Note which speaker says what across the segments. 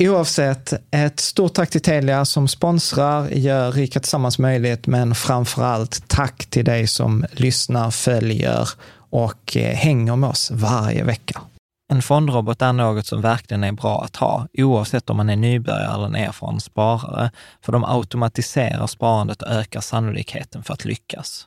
Speaker 1: Oavsett, ett stort tack till Telia som sponsrar, gör Rika Tillsammans möjligt, men framför allt tack till dig som lyssnar, följer och eh, hänger med oss varje vecka. En fondrobot är något som verkligen är bra att ha, oavsett om man är nybörjare eller en erfaren sparare, för de automatiserar sparandet och ökar sannolikheten för att lyckas.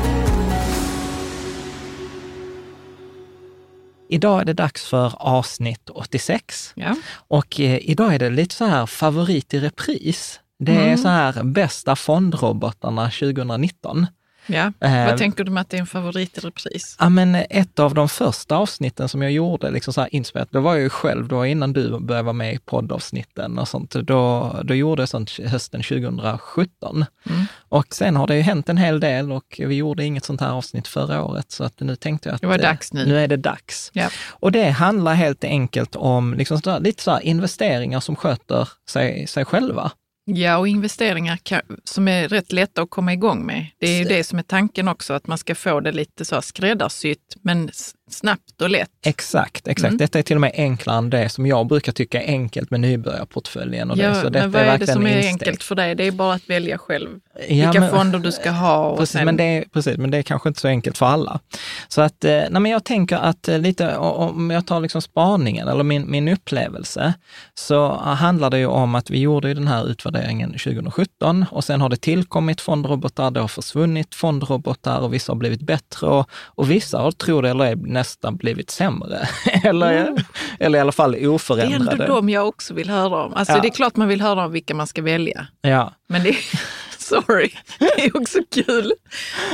Speaker 1: Idag är det dags för avsnitt 86
Speaker 2: Ja.
Speaker 1: och eh, idag är det lite så här favorit i repris. Det är så här bästa fondrobotarna 2019.
Speaker 2: Ja.
Speaker 1: Eh,
Speaker 2: Vad tänker du med att det är en favorit i repris?
Speaker 1: Ja, men ett av de första avsnitten som jag gjorde, liksom så här inspelat, då var jag ju själv, då innan du började vara med i poddavsnitten och sånt, då, då gjorde jag sånt hösten 2017.
Speaker 2: Mm.
Speaker 1: Och sen har det ju hänt en hel del och vi gjorde inget sånt här avsnitt förra året, så att nu tänkte jag att
Speaker 2: Det var
Speaker 1: eh,
Speaker 2: dags nu.
Speaker 1: nu är det dags.
Speaker 2: Ja.
Speaker 1: Och det handlar helt enkelt om liksom så där, lite så investeringar som sköter sig, sig själva.
Speaker 2: Ja, och investeringar kan, som är rätt lätta att komma igång med. Det är ju det som är tanken också, att man ska få det lite så skräddarsytt, men snabbt och lätt.
Speaker 1: Exakt, exakt.
Speaker 2: Mm.
Speaker 1: Detta är till och med enklare än det som jag brukar tycka är enkelt med nybörjarportföljen. Och det.
Speaker 2: Ja,
Speaker 1: Så detta
Speaker 2: men vad är det
Speaker 1: verkligen
Speaker 2: som är
Speaker 1: insteg.
Speaker 2: enkelt för dig? Det är bara att välja själv
Speaker 1: Ja,
Speaker 2: vilka
Speaker 1: men-
Speaker 2: fonder du ska ha. Och
Speaker 1: Precis,
Speaker 2: sen,
Speaker 1: men det är, precis, men det är kanske inte så enkelt för alla. Så att, eh, nej, men jag tänker att eh, lite, om jag tar liksom spaningen eller min, min upplevelse, så handlar det ju om att vi gjorde ju den här utvärderingen 2017 och sen har det tillkommit fondrobotar, det har försvunnit fondrobotar och vissa har blivit bättre och, och vissa har, tror det eller ej, nästan blivit sämre. eller, eller i alla fall
Speaker 2: det är
Speaker 1: oförändrade.
Speaker 2: ändå de jag också vill höra om. Alltså
Speaker 1: Ja.
Speaker 2: det är klart man vill höra om vilka man ska välja.
Speaker 1: Ja,
Speaker 2: Men det är, sorry, det är också kul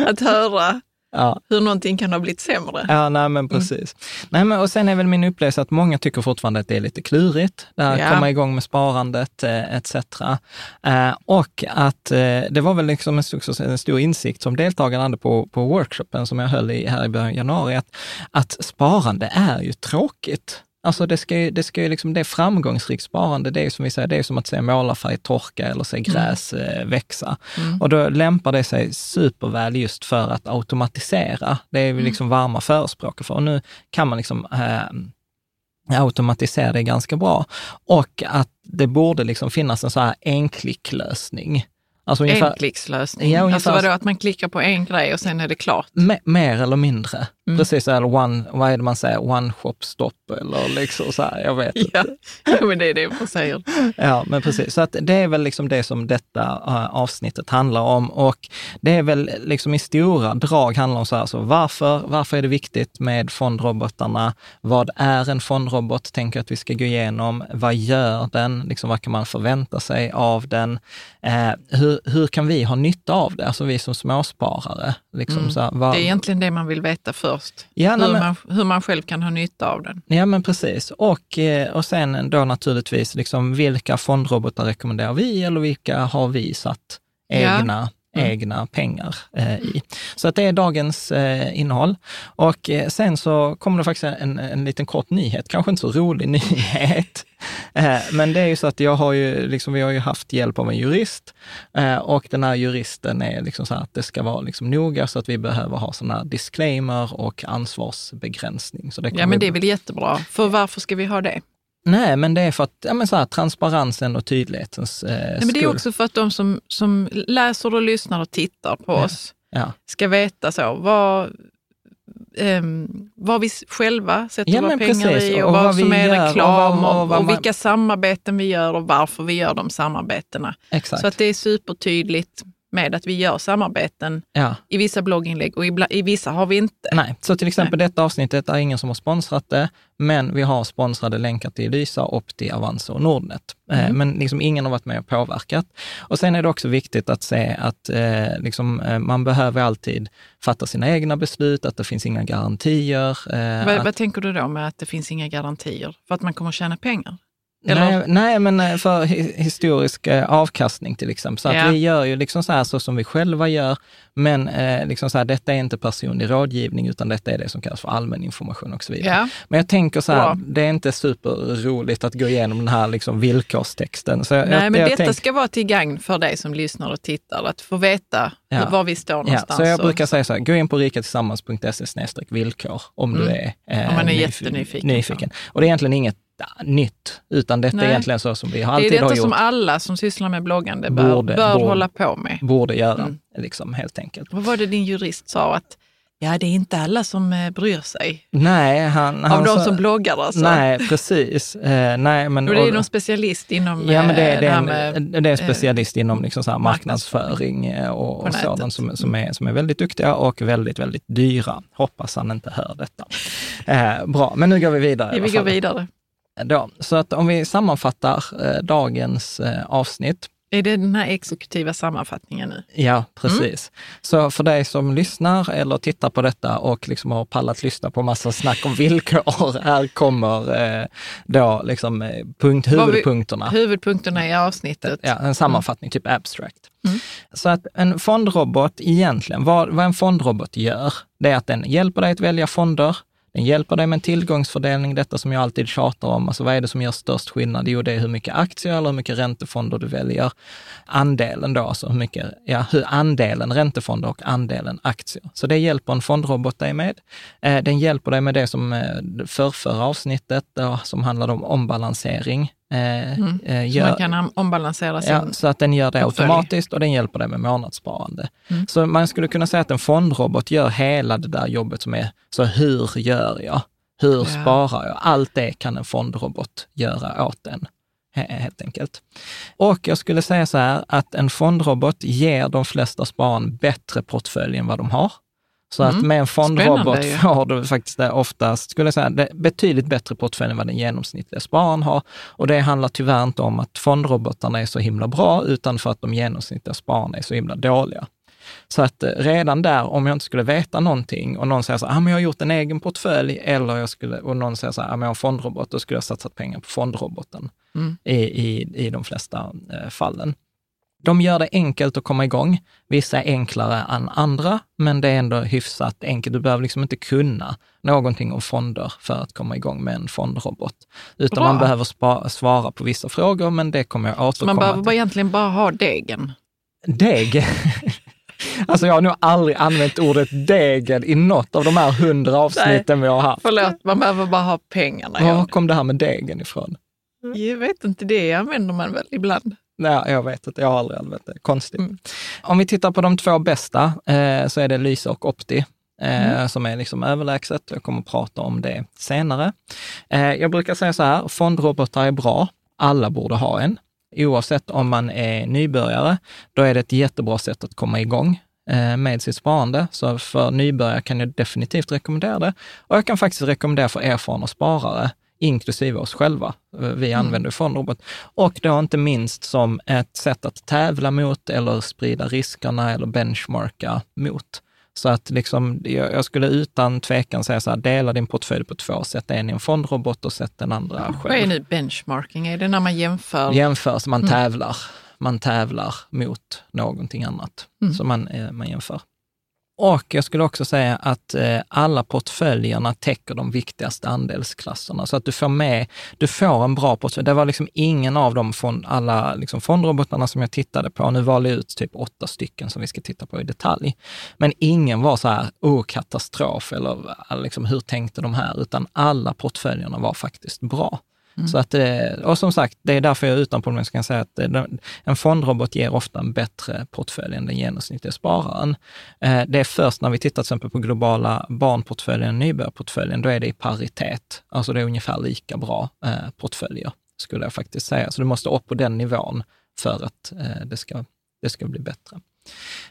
Speaker 2: att höra
Speaker 1: ja.
Speaker 2: hur någonting kan ha blivit sämre.
Speaker 1: Ja, nej men precis. Nej, men, och sen är väl min upplevelse att många tycker fortfarande att det är lite klurigt, det här
Speaker 2: Ja.
Speaker 1: komma igång med sparandet eh, etc. Eh, och att eh, det var väl liksom en stor, en stor insikt som deltagarna hade på, på workshopen som jag höll i här i början av januari, att, att sparande är ju tråkigt. Alltså det ska ju, det ska ju liksom, det är framgångsrikt sparande, det är som vi säger, det är som att se målarfärg torka eller se gräs mm. växa. Mm. Och då lämpar det sig superväl just för att automatisera. Det är vi mm. liksom varma förespråkare för. Och nu kan man liksom eh, automatisera det ganska bra. Och att det borde liksom finnas en så här enklicklösning
Speaker 2: Alltså ungefär, Enklickslösning? Ja, alltså vadå, att man klickar på en grej och sen är det klart?
Speaker 1: mer eller mindre. Mm. Precis, eller one, vad är det man säger, one shop stop eller liksom så här, jag vet
Speaker 2: ja. ja, men det är det man säger.
Speaker 1: ja, men precis. Så att det är väl liksom det som detta uh, avsnittet handlar om och det är väl liksom i stora drag handlar om så här, så varför, varför är det viktigt med fondrobotarna? Vad är en fondrobot? Tänker att vi ska gå igenom. Vad gör den? Liksom, vad kan man förvänta sig av den? Eh, hur, hur kan vi ha nytta av det? Alltså vi som småsparare. Liksom, mm.
Speaker 2: så här, vad, det är egentligen det man vill veta först. Ja, hur, men, man, hur man själv kan ha nytta av den.
Speaker 1: Ja, men precis. Och, eh, och sen då naturligtvis, liksom, vilka fondrobotar rekommenderar vi eller vilka har vi satt egna Mm. egna pengar eh, i. Så att det är dagens eh, innehåll. Och eh, sen så kommer det faktiskt en, en liten kort nyhet, kanske inte så rolig nyhet. Eh, men det är ju så att jag har ju, liksom, vi har ju haft hjälp av en jurist eh, och den här juristen är liksom så att det ska vara liksom noga så att vi behöver ha sådana här disclaimer och ansvarsbegränsning. Så
Speaker 2: det ja, men det är väl jättebra. För varför ska vi ha det?
Speaker 1: Nej, men det är för att ja, men så här, transparensen och tydlighetens eh, Nej,
Speaker 2: men Det är också för att de som, som läser och lyssnar och tittar på ja. oss ja. ska veta så, vad, um, vad vi själva sätter ja, våra pengar precis. i och, och vad, vad som är gör, reklam och, och, och, och, vilka samarbeten vi gör och varför vi gör de samarbetena. Exakt. Så att det är supertydligt med att vi gör samarbeten ja. i vissa blogginlägg och i, i, vissa har vi inte.
Speaker 1: Nej, så till exempel Nej. detta avsnittet är ingen som har sponsrat det, men vi har sponsrade länkar till Lysa, Opti, Avanza och Nordnet. Eh, mm. Men liksom ingen har varit med och påverkat. Och sen är det också viktigt att se att eh, liksom, eh, man behöver alltid fatta sina egna beslut, att det finns inga garantier.
Speaker 2: Eh, vad, att, vad tänker du då med att det finns inga garantier? För att man kommer tjäna pengar?
Speaker 1: Nej, nej, men eh, för historisk eh, avkastning till exempel. Så att ja. vi gör ju liksom så här så som vi själva gör, men eh, liksom så här, detta är inte personlig rådgivning, utan detta är det som kallas för allmän information och så vidare. Ja. Men jag tänker så här, Bra. det är inte superroligt att gå igenom den här liksom villkorstexten. Så
Speaker 2: Nej, jag, men jag detta tänk... ska vara till gagn för dig som lyssnar och tittar, att få veta ja. var vi står någonstans.
Speaker 1: Ja, så jag brukar säga så här, gå in på rikatillsammans.se villkor om mm. du är,
Speaker 2: eh, om man är jättenyfiken.
Speaker 1: Nyfiken. Och det är egentligen inget nytt, utan detta Nej. är egentligen så som vi alltid har gjort.
Speaker 2: Det är detta som alla som sysslar med bloggande bör, borde, bör borde, hålla på med.
Speaker 1: Borde göra, mm. liksom, helt enkelt.
Speaker 2: Vad var det din jurist sa? att Ja, det är inte alla som eh, bryr sig.
Speaker 1: Nej, han,
Speaker 2: Av de som bloggar alltså?
Speaker 1: Nej, precis. Eh, nej, men,
Speaker 2: och det är någon specialist inom
Speaker 1: Ja, men det, är, det, är en, med, det är specialist eh, inom liksom så marknadsföring eh, och, och sådant som, som, är, som är väldigt duktiga och väldigt, väldigt dyra. Hoppas han inte hör detta. Eh, bra, men nu går vi vidare.
Speaker 2: Ja, vi går vidare.
Speaker 1: Då. Så att om vi sammanfattar eh, dagens eh, avsnitt.
Speaker 2: Är det den här exekutiva sammanfattningen nu?
Speaker 1: Ja, precis. Mm. Så för dig som lyssnar eller tittar på detta och liksom har pallat lyssna på massa snack om villkor, här kommer eh, då liksom punkt, huvudpunkterna.
Speaker 2: Vi, huvudpunkterna i avsnittet.
Speaker 1: Ja, en sammanfattning, mm. typ abstract. Mm. Så att en fondrobot egentligen, vad, vad en fondrobot gör, det är att den hjälper dig att välja fonder, den hjälper dig med en tillgångsfördelning, detta som jag alltid tjatar om. Alltså vad är det som gör störst skillnad? Jo, det är hur mycket aktier eller hur mycket räntefonder du väljer. Andelen då, alltså hur mycket, ja, hur andelen räntefonder och andelen aktier. Så det hjälper en fondrobot dig med. Eh, den hjälper dig med det som eh, förrförra avsnittet, som handlade om ombalansering.
Speaker 2: Eh, mm. Eh, gör, man kan ombalansera sin
Speaker 1: ja, Så att den gör det automatiskt och den hjälper dig med månadssparande. Mm. Så man skulle kunna säga att en fondrobot gör hela det där jobbet som är, så hur gör jag? Hur ja. sparar jag? Allt det kan en fondrobot göra åt en helt enkelt. Och jag skulle säga så här att en fondrobot ger de flesta spararna bättre portfölj än vad de har. Så mm. att med en fondrobot får du faktiskt det oftast, skulle jag säga, det betydligt bättre portfölj än vad den genomsnittliga spararen har. Och det handlar tyvärr inte om att fondrobotarna är så himla bra, utan för att de genomsnittliga spararna är så himla dåliga. Så att eh, redan där, om jag inte skulle veta någonting och någon säger så här, ah, men jag har gjort en egen portfölj, eller jag skulle, och någon säger så här, ah, men jag har en fondrobot, då skulle jag satsat pengar på fondroboten mm. i, i, i de flesta eh, fallen. De gör det enkelt att komma igång. Vissa är enklare än andra, men det är ändå hyfsat enkelt. Du behöver liksom inte kunna någonting om fonder för att komma igång med en fondrobot. Utan Bra. man behöver spa, svara på vissa frågor, men det kommer jag återkomma till.
Speaker 2: Man behöver till. egentligen bara ha degen?
Speaker 1: Deg? Alltså jag har nog aldrig använt ordet degen i något av de här hundra avsnitten Nej, vi har haft.
Speaker 2: Förlåt, man behöver bara ha pengarna.
Speaker 1: Var kom det här med degen ifrån?
Speaker 2: Jag vet inte, det använder man väl ibland.
Speaker 1: Nej, jag vet inte. Jag har aldrig använt det. Konstigt. Mm. Om vi tittar på de två bästa eh, så är det Lyse och Opti. Eh, mm. som är liksom överlägset. Jag kommer att prata om det senare. Eh, jag brukar säga så här, fondrobotar är bra. Alla borde ha en. Oavsett om man är nybörjare, då är det ett jättebra sätt att komma igång eh, med sitt sparande. Så för nybörjare kan jag definitivt rekommendera det. Och jag kan faktiskt rekommendera för erfarna sparare inklusive oss själva. Vi mm. använder fondrobot. Och då inte minst som ett sätt att tävla mot eller sprida riskerna eller benchmarka mot. Så att liksom, jag skulle utan tvekan säga så här, dela din portfölj på två sätt. En i en fondrobot och sätt den andra själv.
Speaker 2: Vad är nu benchmarking? Är det när man jämför?
Speaker 1: Jämför, så man mm. tävlar. Man tävlar mot någonting annat. Mm. Så man, eh, man jämför. Och jag skulle också säga att eh, alla portföljerna täcker de viktigaste andelsklasserna, så att du får med, du får en bra portfölj. Det var liksom ingen av de fond, alla liksom fondrobotarna som jag tittade på, nu valde jag ut typ åtta stycken som vi ska titta på i detalj, men ingen var så här, oh katastrof, eller liksom, hur tänkte de här, utan alla portföljerna var faktiskt bra. Mm. Så att, eh, och som sagt, det är därför jag utan problem kan säga att eh, en fondrobot ger ofta en bättre portfölj än den genomsnittliga spararen. Eh, det är först när vi tittar till exempel på globala barnportföljen och nybörjarportföljen, då är det i paritet. Alltså det är ungefär lika bra portföljer, skulle jag faktiskt säga. Så du måste upp på den nivån för att det ska, det ska bli bättre.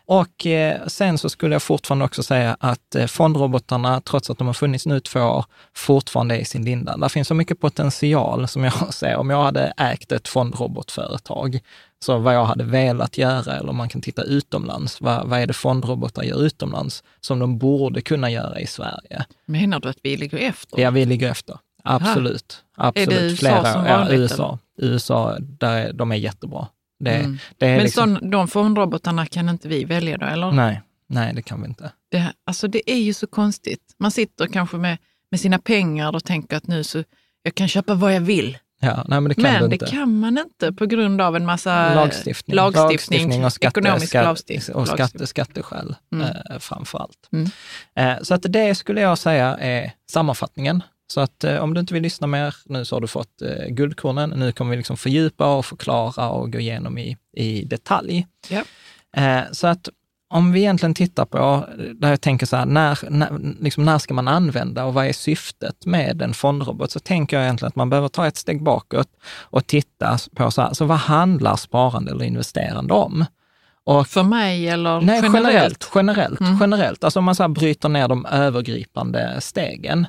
Speaker 1: Och eh, sen så skulle jag fortfarande också säga att eh, fondrobotarna, trots att de har funnits nu två år, fortfarande är i sin linda. Där finns så mycket potential som jag ser. Om jag hade ägt ett fondrobotföretag, så vad jag hade velat göra, eller om man kan titta utomlands, vad, vad är det fondrobotar gör utomlands som de borde kunna göra i Sverige?
Speaker 2: Menar du att vi ligger efter?
Speaker 1: Ja, vi ligger efter. Absolut. Absolut.
Speaker 2: Är det USA Flera, som vanligt?
Speaker 1: Ja, USA. USA, där är, de är jättebra. Det, mm.
Speaker 2: det Men liksom... sån, de fondrobotarna kan inte vi välja då, eller?
Speaker 1: Nej, nej det kan vi inte.
Speaker 2: Det, alltså det är ju så konstigt. Man sitter kanske med, med sina pengar och tänker att nu så, jag kan köpa vad jag vill.
Speaker 1: Ja, nej, men det kan,
Speaker 2: men
Speaker 1: det
Speaker 2: kan man inte på grund av en massa
Speaker 1: lagstiftning,
Speaker 2: lagstiftning, lagstiftning och skatte,
Speaker 1: ekonomisk skatte, lagstiftning. Och skatte, skatteskäl mm. eh, framför allt. Mm. Eh, så att det skulle jag säga är sammanfattningen så att eh, om du inte vill lyssna mer nu så har du fått eh, guldkornen. Nu kommer vi liksom fördjupa och förklara och gå igenom i, i detalj.
Speaker 2: Ja.
Speaker 1: Eh, så att om vi egentligen tittar på, där jag tänker så här, när, när, liksom när ska man använda och vad är syftet med en fondrobot? Så tänker jag egentligen att man behöver ta ett steg bakåt och titta på så här, så vad handlar sparande eller investerande om?
Speaker 2: Och, för mig eller
Speaker 1: nej, generellt? Generellt, generellt, mm. generellt. Alltså om man så bryter ner de övergripande stegen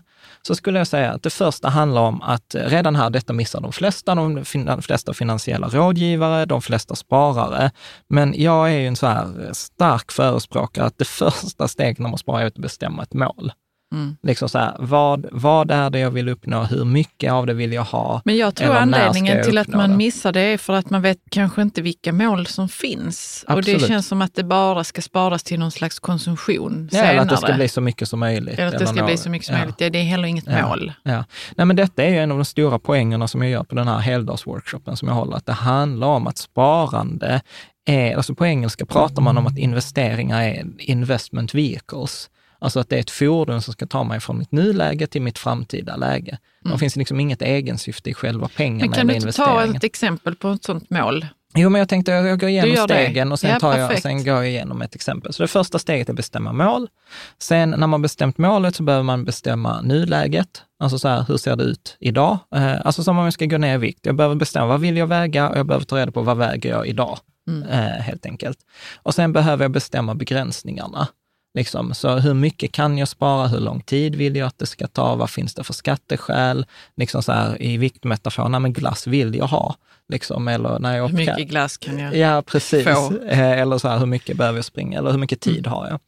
Speaker 1: så skulle jag säga att det första handlar om att eh, redan här, detta missar de flesta, de, flesta finansiella rådgivare, de flesta sparare. Men jag är ju en så här eh, stark förespråkare att det första steget när man sparar är att bestämma ett mål. Mm. Liksom så här, vad, vad är det jag vill uppnå? Hur mycket av det vill jag ha?
Speaker 2: Men jag tror anledningen till att man det? missar det är för att man vet kanske inte vilka mål som finns. Absolut. Och det känns som att det bara ska sparas till någon slags konsumtion
Speaker 1: ja, Eller att det ska bli så mycket som möjligt.
Speaker 2: Eller att det ska bli så mycket som ja. möjligt. Det är heller inget
Speaker 1: ja.
Speaker 2: mål.
Speaker 1: Ja. Nej, men detta är ju en av de stora poängerna som jag gör på den här heldagsworkshopen som jag håller. Att det handlar om att sparande är, alltså på engelska pratar man om att investeringar är investment vehicles. Alltså att det är ett fordon som ska ta mig från mitt nuläge till mitt framtida läge. Mm. Det finns liksom inget egensyfte i själva pengarna
Speaker 2: men kan du ta ett exempel på ett sånt mål?
Speaker 1: Jo, men jag tänkte jag går igenom stegen det. och sen, ja, tar jag, sen går jag igenom ett exempel. Så det första steget är att bestämma mål. Sen när man bestämt målet så behöver man bestämma nuläget. Alltså så här, hur ser det ut idag? Eh, alltså som om jag ska gå ner i vikt. Jag behöver bestämma vad vill jag väga och jag behöver ta reda på vad väger jag idag, mm. eh, helt enkelt. Och sen behöver jag bestämma begränsningarna. Liksom. Så hur mycket kan jag spara? Hur lång tid vill jag att det ska ta? Vad finns det för skatteskäl? Liksom så här, I viktmetafor, nej men glass vill jag ha. Liksom, eller när jag
Speaker 2: hur mycket glass kan jag
Speaker 1: ja, precis. få? Eh, eller så här, hur mycket behöver jag springa? Eller hur mycket tid mm. har jag?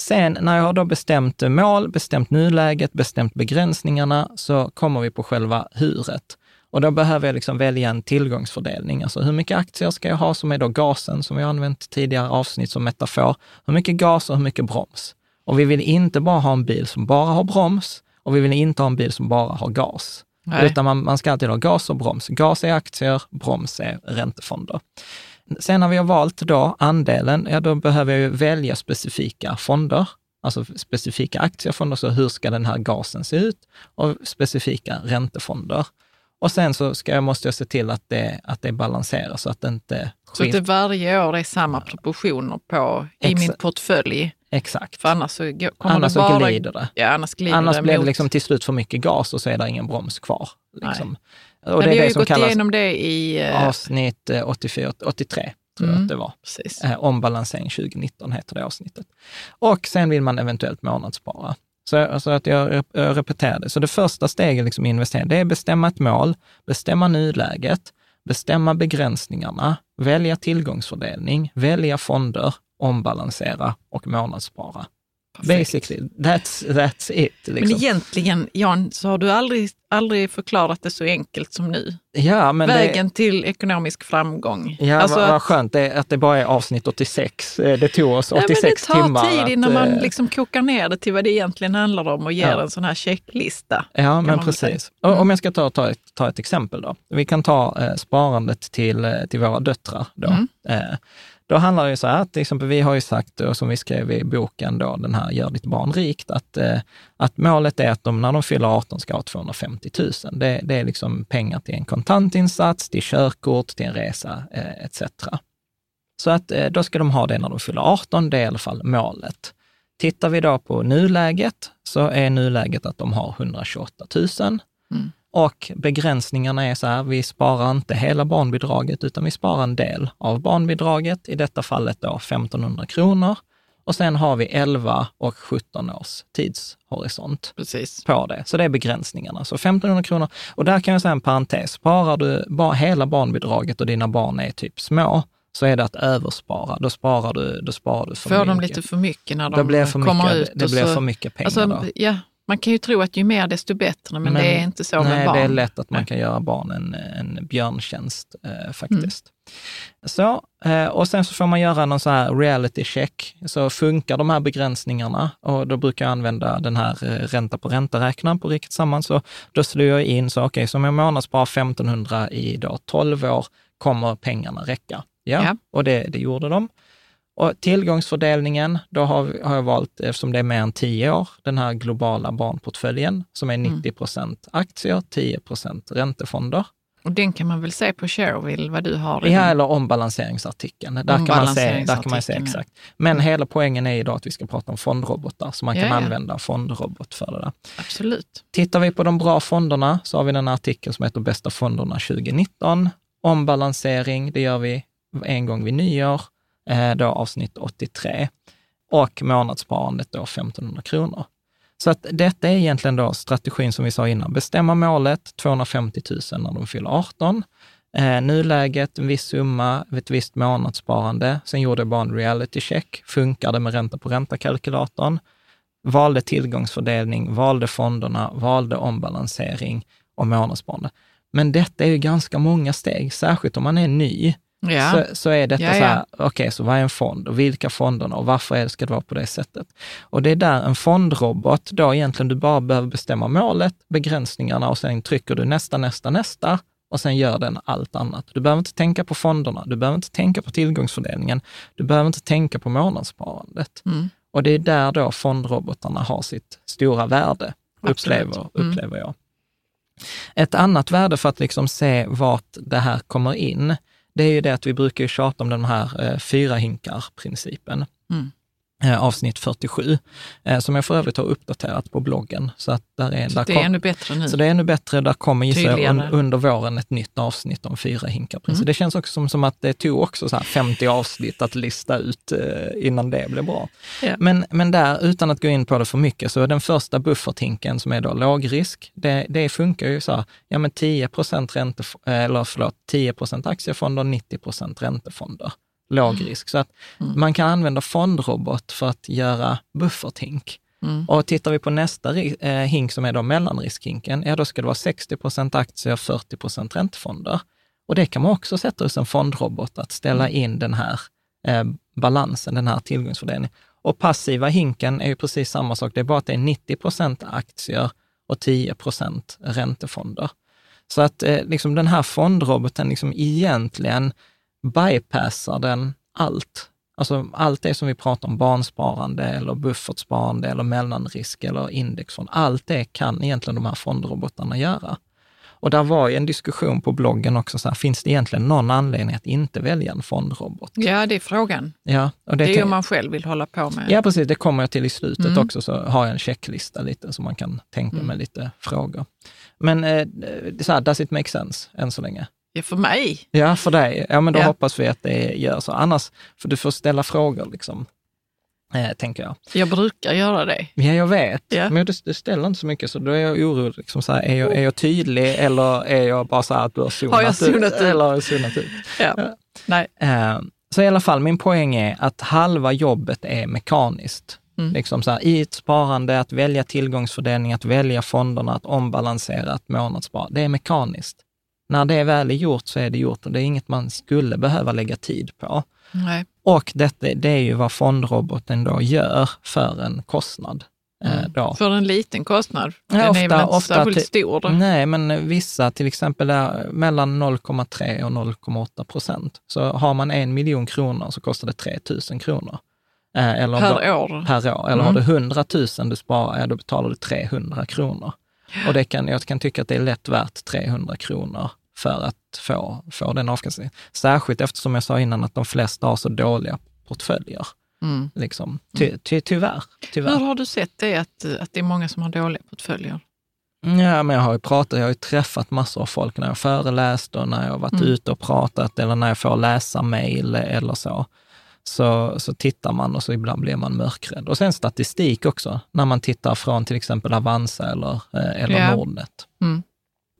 Speaker 1: Sen när jag har då bestämt mål, bestämt nuläget, bestämt begränsningarna, så kommer vi på själva huret. Och då behöver jag liksom välja en tillgångsfördelning. Alltså hur mycket aktier ska jag ha som är då gasen, som vi har använt tidigare avsnitt som metafor. Hur mycket gas och hur mycket broms? Och vi vill inte bara ha en bil som bara har broms och vi vill inte ha en bil som bara har gas. Nej. Utan man, man ska alltid ha gas och broms. Gas är aktier, broms är räntefonder. Sen när vi har valt då andelen, ja då behöver jag ju välja specifika fonder, alltså specifika aktiefonder, så hur ska den här gasen se ut? Och specifika räntefonder. Och sen så ska jag, måste jag se till att det, att det balanserar så att det inte
Speaker 2: Så att det varje år är samma proportioner på i min portfölj?
Speaker 1: Exakt.
Speaker 2: För annars så kommer
Speaker 1: annars
Speaker 2: det bara...
Speaker 1: Så glider det.
Speaker 2: Ja, annars glider
Speaker 1: annars
Speaker 2: det
Speaker 1: blir det liksom till slut för mycket gas och så är det ingen broms kvar. Liksom.
Speaker 2: Och Men det vi har ju gått igenom det i...
Speaker 1: Uh... Avsnitt 84, 83 tror mm. jag att det var.
Speaker 2: Precis.
Speaker 1: Eh, ombalansering 2019 heter det avsnittet. Och sen vill man eventuellt månadsspara. Så alltså att jag repeterar det. Så det första steget liksom i investering, det är bestämma ett mål, bestämma nuläget, bestämma begränsningarna, välja tillgångsfördelning, välja fonder, ombalansera och månadsspara. Perfekt. Basically, that's, that's it. Liksom.
Speaker 2: Men egentligen, Jan, så har du aldrig, aldrig förklarat det så enkelt som nu.
Speaker 1: Ja, men
Speaker 2: Vägen
Speaker 1: det...
Speaker 2: till ekonomisk framgång.
Speaker 1: Ja, alltså vad, vad skönt det, att det bara är avsnitt 86. Eh, det tog oss 86
Speaker 2: timmar.
Speaker 1: Det
Speaker 2: tar tid innan man
Speaker 1: eh,
Speaker 2: liksom kokar ner det till vad det egentligen handlar om och ger ja. en sån här checklista.
Speaker 1: Ja, men precis. Mm. Om jag ska ta, ta, ett, ta ett exempel då. Vi kan ta eh, sparandet till, eh, till våra döttrar. Då. Mm. Eh, då handlar det ju så här, till exempel vi har ju sagt, och som vi skrev i boken då, den här Gör ditt barn rikt, att, eh, att målet är att de när de fyller 18 ska ha 250 000. Det, det är liksom pengar till en kontantinsats, till körkort, till en resa eh, etc. Så att eh, då ska de ha det när de fyller 18, det är i alla fall målet. Tittar vi då på nuläget, så är nuläget att de har 128 000. Mm. Och begränsningarna är så här, vi sparar inte hela barnbidraget, utan vi sparar en del av barnbidraget, i detta fallet då 1500 kronor. Och sen har vi 11 och 17 års tidshorisont
Speaker 2: Precis.
Speaker 1: på det. Så det är begränsningarna. Så 1500 kronor. Och där kan jag säga en parentes. Sparar du bara hela barnbidraget och dina barn är typ små, så är det att överspara. Då sparar du, då sparar du för
Speaker 2: Får
Speaker 1: mycket.
Speaker 2: de lite för mycket när de kommer
Speaker 1: mycket,
Speaker 2: ut?
Speaker 1: Det blir för mycket pengar
Speaker 2: alltså,
Speaker 1: då.
Speaker 2: Ja, man kan ju tro att ju mer desto bättre, men, men det är inte så
Speaker 1: nej,
Speaker 2: med barn.
Speaker 1: det är lätt att man kan göra barn en, en björntjänst eh, faktiskt. Mm. Så, eh, och sen så får man göra någon så här reality check. Så funkar de här begränsningarna och då brukar jag använda den här eh, ränta på ränta-räknaren på Riket Samman. Så då slår jag in, så okej, okay, så om jag månadsspar 1500 i då 12 år, kommer pengarna räcka? Ja, ja. och det, det gjorde de. Och tillgångsfördelningen, då har, har jag valt, eftersom det är mer än tio år, den här globala barnportföljen som är 90 mm. procent aktier, 10 procent räntefonder.
Speaker 2: Och den kan man väl se på Shareville, vad du har?
Speaker 1: Ja, eller ombalanseringsartikeln. Där, kan man se, där kan man se exakt. Men mm. hela poängen är idag att vi ska prata om fondrobotar, så man kan ja, använda fondrobot för det där.
Speaker 2: Absolut.
Speaker 1: Tittar vi på de bra fonderna så har vi den artikeln som heter Bästa fonderna 2019. Ombalansering, det gör vi en gång vid nyår Eh, då avsnitt 83 och månadssparandet då 1500 kronor. Så att detta är egentligen då strategin som vi sa innan. Bestämma målet 250 000 när de fyller 18. Eh, nuläget, en viss summa, ett visst månadssparande. Sen gjorde jag bara en reality check. Funkar det med ränta på ränta-kalkylatorn? Valde tillgångsfördelning, valde fonderna, valde ombalansering och månadssparande. Men detta är ju ganska många steg, särskilt om man är ny ja. så, så är detta ja, så här, okej, okay, så vad är en fond och vilka fonderna och varför är det, ska det vara på det sättet? Och det är där en fondrobot, då egentligen du bara behöver bestämma målet, begränsningarna och sen trycker du nästa, nästa, nästa och sen gör den allt annat. Du behöver inte tänka på fonderna, du behöver inte tänka på tillgångsfördelningen, du behöver inte tänka på månadssparandet. Mm. Och det är där då fondrobotarna har sitt stora värde, upplever, mm. upplever jag. Ett annat värde för att liksom se vart det här kommer in, det är ju det att vi brukar tjata om den här eh, fyra hinkar-principen. Mm. Eh, avsnitt 47, eh, som jag för övrigt har uppdaterat på bloggen. Så, att där är,
Speaker 2: så
Speaker 1: där
Speaker 2: det är ännu bättre nu?
Speaker 1: Så det är ännu bättre. Där kommer gissar un, under våren ett nytt avsnitt om fyra hinkar. Mm. Det känns också som, som att det tog också så 50 avsnitt att lista ut eh, innan det blev bra. Ja. Men, men där, utan att gå in på det för mycket, så den första bufferthinken som är då lågrisk, det, det funkar ju så här, ja men 10 procent ränte, eller förlåt, 10 procent aktiefonder, 90 procent räntefonder låg risk. Så att mm. man kan använda fondrobot för att göra bufferthink. Mm. Och tittar vi på nästa eh, hink som är då mellanriskhinken, ja då ska det vara 60 procent aktier, 40 procent räntefonder. Och det kan man också sätta hos en fondrobot, att ställa mm. in den här eh, balansen, den här tillgångsfördelningen. Och passiva hinken är ju precis samma sak, det är bara att det är 90 procent aktier och 10 procent räntefonder. Så att eh, liksom den här fondroboten liksom egentligen bypassar den allt. Alltså allt det som vi pratar om, barnsparande eller buffertsparande eller mellanrisk eller indexfond, allt det kan egentligen de här fondrobotarna göra. Och där var ju en diskussion på bloggen också, så här, finns det egentligen någon anledning att inte välja en fondrobot?
Speaker 2: Ja, det är frågan.
Speaker 1: Ja,
Speaker 2: och det, det är ju om man själv vill hålla på med.
Speaker 1: Ja, precis. Det kommer jag till i slutet mm. också, så har jag en checklista lite så man kan tänka mm. med lite frågor. Men eh, så här, does it make sense än så länge?
Speaker 2: Ja, för mig.
Speaker 1: Ja, för dig. Ja, men då ja. hoppas vi att det gör så. Annars, för du får ställa frågor liksom eh, tänker jag.
Speaker 2: Jag brukar göra det.
Speaker 1: Ja, jag vet. Ja. Men du, du ställer inte så mycket, så då är jag orolig. Liksom så här, är, jag, är jag tydlig eller är jag bara så här att du har zonat,
Speaker 2: har jag zonat ut?
Speaker 1: Eller har jag zonat ut?
Speaker 2: Ja. ja. Nej.
Speaker 1: Eh, så i alla fall, min poäng är att halva jobbet är mekaniskt. Mm. Liksom så här, I ett sparande, att välja tillgångsfördelning, att välja fonderna, att ombalansera ett månadsspar. Det är mekaniskt. När det väl är gjort så är det gjort och det är inget man skulle behöva lägga tid på.
Speaker 2: Nej.
Speaker 1: Och detta, det är ju vad fondroboten då gör för en kostnad.
Speaker 2: Eh, mm. Då. För en liten kostnad? Den ja, ofta, är väl inte ofta särskilt stor? Då?
Speaker 1: Nej, men vissa, till exempel där, mellan 0,3 och 0,8 procent. Så har man en miljon kronor så kostar det 3 000 kronor.
Speaker 2: Eh, eller per då, år?
Speaker 1: Per år. Eller mm. har du 100 000 du sparar, ja, då betalar du 300 kronor. Och det kan, jag kan tycka att det är lätt värt 300 kronor för att få, få den avkastningen. Särskilt eftersom jag sa innan att de flesta har så dåliga portföljer. Mm. Liksom. Ty, ty, tyvärr, tyvärr.
Speaker 2: Hur har du sett det, att, att det är många som har dåliga portföljer?
Speaker 1: Ja, men jag har ju pratat, jag har ju träffat massor av folk när jag föreläst och när jag varit mm. ute och pratat eller när jag får läsa mejl eller så. Så, så tittar man och så ibland blir man mörkrädd. Och sen statistik också, när man tittar från till exempel Avanza eller, eh, eller ja. Nordnet. Mm.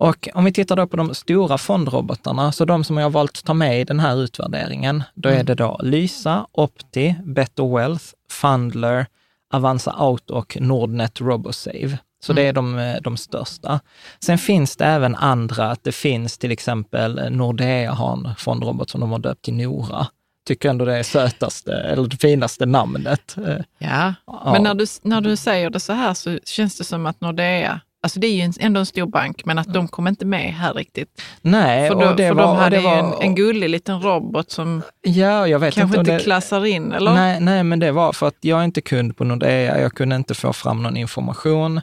Speaker 1: Och om vi tittar då på de stora fondrobotarna, så de som jag har valt att ta med i den här utvärderingen, då är mm. det då Lysa, Opti, Better Wealth, Fundler, Avanza Auto och Nordnet Robosave. Så mm. det är de, de största. Sen finns det även andra, att det finns till exempel Nordea har en fondrobot som de har döpt till Nora. Tycker ändå det är sötaste, eller det finaste namnet.
Speaker 2: Ja, ja. men när du, när du säger det så här så känns det som att Nordea Alltså det är ju ändå en stor bank, men att de kom inte med här riktigt.
Speaker 1: Nej,
Speaker 2: för, då, och det för var, de hade var, en, en gullig liten robot som
Speaker 1: ja, jag vet
Speaker 2: kanske
Speaker 1: inte,
Speaker 2: inte klassar in, eller?
Speaker 1: Nej, nej, men det var för att jag är inte kund på Nordea. Jag kunde inte få fram någon information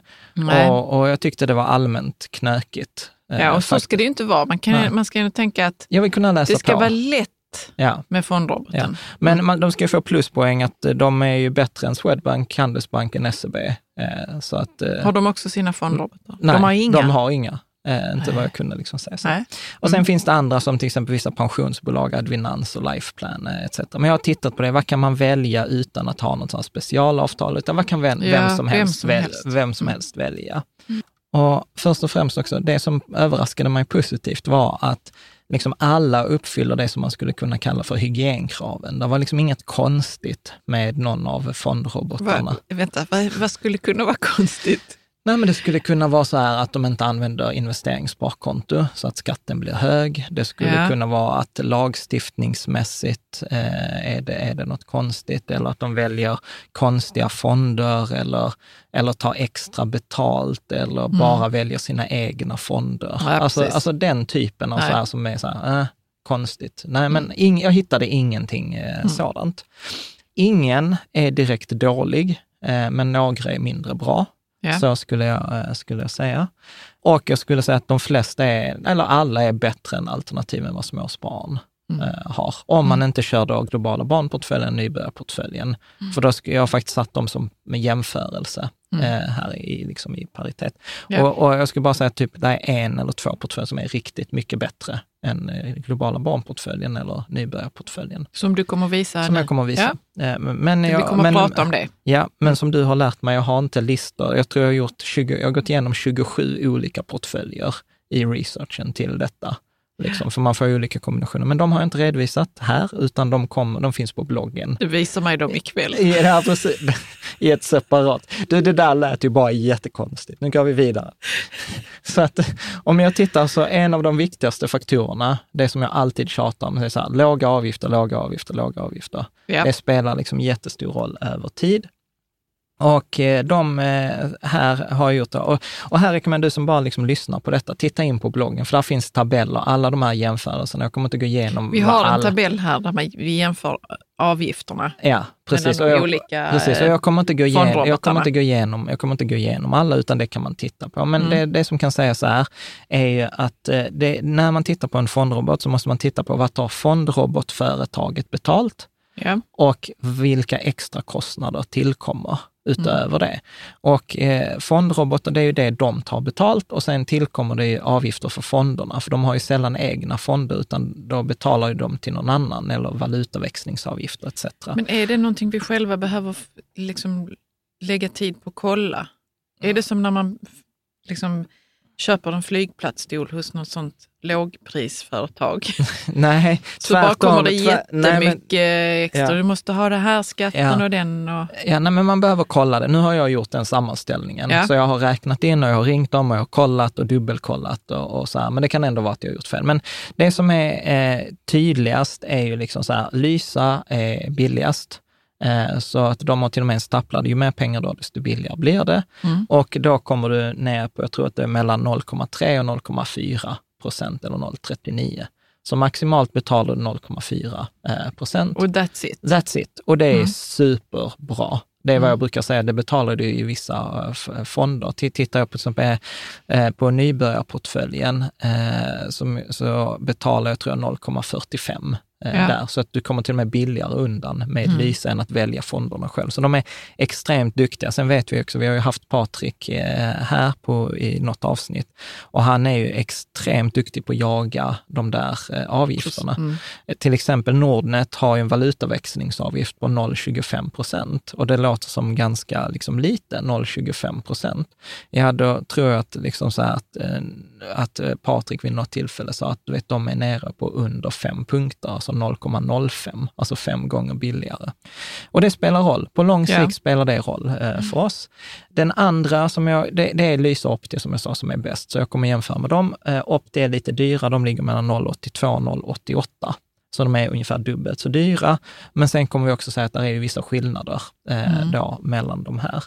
Speaker 1: och, och, jag tyckte det var allmänt knökigt.
Speaker 2: Ja, och eh, så ska det ju inte vara. Man, kan, man ska ju tänka att
Speaker 1: jag vill kunna läsa
Speaker 2: det ska
Speaker 1: på.
Speaker 2: vara lätt ja. med fondroboten. Ja.
Speaker 1: Men mm. man, de ska ju få pluspoäng att de är ju bättre än Swedbank, Handelsbanken, SEB. Eh, så att, eh,
Speaker 2: har de också sina fondrobotar?
Speaker 1: Nej,
Speaker 2: de har inga.
Speaker 1: De har inga. Eh, inte vad jag kunde liksom säga. Så. Och sen mm. finns det andra som till exempel vissa pensionsbolag, Advinans och Lifeplan eh, etc. Men jag har tittat på det, vad kan man välja utan att ha något specialavtal, utan vad kan vem, ja, vem, som, helst, som väl, helst. Vem som mm. helst välja? Mm. Och först och främst också, det som överraskade mig positivt var att liksom alla uppfyller det som man skulle kunna kalla för hygienkraven. Det var liksom inget konstigt med någon av fondrobotarna.
Speaker 2: Va, vänta, vad, vad skulle kunna vara konstigt?
Speaker 1: Nej, men det skulle kunna vara så här att de inte använder investeringssparkonto så att skatten blir hög. Det skulle ja. kunna vara att lagstiftningsmässigt eh, är, det, är det något konstigt eller att de väljer konstiga fonder eller, eller tar extra betalt eller mm. bara väljer sina egna fonder. Ja, alltså, alltså den typen av Nej. så här som är så här, eh, konstigt. Nej, men ing, jag hittade ingenting eh, mm. sådant. Ingen är direkt dålig, eh, men några är mindre bra. Ja. Så skulle jag, eh, skulle jag säga. Och jag skulle säga att de flesta är, eller alla är bättre än alternativen vad småspararen mm. eh, har. Om man mm. inte kör då globala barnportföljen, nybörjarportföljen. Mm. För då skulle jag faktiskt satt dem som med jämförelse mm. eh, här i, liksom i paritet. Ja. Och, och, jag skulle bara säga att typ, det är en eller två portföljer som är riktigt mycket bättre än eh, globala barnportföljen eller nybörjarportföljen.
Speaker 2: Som du kommer visa?
Speaker 1: Som nu. jag kommer visa. Ja. Eh, men
Speaker 2: jag, Vi kommer men, prata om det.
Speaker 1: Ja, men som du har lärt mig, jag har inte listor. Jag tror jag har, gjort 20, jag har gått igenom 27 olika portföljer i researchen till detta. Liksom, för man får ju olika kombinationer. Men de har jag inte redovisat här, utan de, kom, de finns på bloggen.
Speaker 2: Du visar mig dem ikväll.
Speaker 1: Ja, precis. I ett separat. Du, det där lät ju bara jättekonstigt. Nu går vi vidare. Så att om jag tittar så en av de viktigaste faktorerna, det som jag alltid tjatar om, det är så här, låga avgifter, låga avgifter, låga avgifter. Ja. Det spelar liksom jättestor roll över tid. Och eh, de eh, här har gjort det. Och, och här rekommenderar du som bara liksom lyssnar på detta, titta in på bloggen, för där finns tabeller, alla de här jämförelserna. Jag kommer inte gå igenom
Speaker 2: Vi har en alla... tabell här där vi jämför avgifterna.
Speaker 1: Ja, precis. Och jag, olika precis. Och jag kommer inte gå igenom, jag kommer inte gå igenom, jag kommer inte gå igenom alla, utan det kan man titta på. Men mm. det, det, som kan sägas här är ju att eh, det, när man tittar på en fondrobot så måste man titta på vad tar fondrobotföretaget betalt? Ja. Och vilka extra kostnader tillkommer utöver mm. det. Och eh, fondrobotar, det är ju det de tar betalt och sen tillkommer det avgifter för fonderna, för de har ju sällan egna fonder, utan då betalar ju de till någon annan eller valutaväxlingsavgifter etc.
Speaker 2: Men är det någonting vi själva behöver liksom lägga tid på att kolla? Mm. Är det som när man liksom köper en flygplatsstol hos något sånt lågprisföretag.
Speaker 1: nej,
Speaker 2: Så bara kommer det jättemycket nej, extra. Ja. Du måste ha det här skatten ja. och den. Och...
Speaker 1: Ja, nej, men man behöver kolla det. Nu har jag gjort den sammanställningen. Ja. Så jag har räknat in och jag har ringt dem och jag har kollat och dubbelkollat och, och så här. Men det kan ändå vara att jag har gjort fel. Men det som är eh, tydligast är ju liksom så här, Lysa är billigast. Eh, så att de har till och med en staplad, ju mer pengar du har, desto billigare blir det. Mm. Och då kommer du ner på, jag tror att det är mellan 0,3 och 0,4 procent eller 0,39. Så maximalt betalar du 0,4 eh, procent.
Speaker 2: Och that's it?
Speaker 1: That's it. Och det är mm. superbra. Det är vad jag mm. brukar säga, det betalar du i vissa eh, fonder. Tittar jag på, exempel på nybörjarportföljen så betalar jag tror jag 0,45 Eh, ja. där, så att du kommer till och med billigare undan med mm. Lysa än att välja fonderna själv. Så de är extremt duktiga. Sen vet vi också, vi har ju haft Patrik eh, här på, i något avsnitt och han är ju extremt duktig på att jaga de där eh, avgifterna. Mm. Till exempel Nordnet har ju en valutaväxlingsavgift på 0,25 procent och det låter som ganska liksom, lite, 0,25 procent. Ja, då tror jag att, liksom så att, att Patrik vid något tillfälle sa att du vet, de är nere på under fem punkter, alltså alltså 0,05, alltså fem gånger billigare. Och det spelar roll. På lång sikt ja. spelar det roll eh, mm. för oss. Den andra, som jag, det, det är Lysa Opti som jag sa, som är bäst, så jag kommer jämföra med dem. Eh, Opti är lite dyra, de ligger mellan 0,82 och 0,88. Så de är ungefär dubbelt så dyra. Men sen kommer vi också säga att det är vissa skillnader eh, mm. då, mellan de här.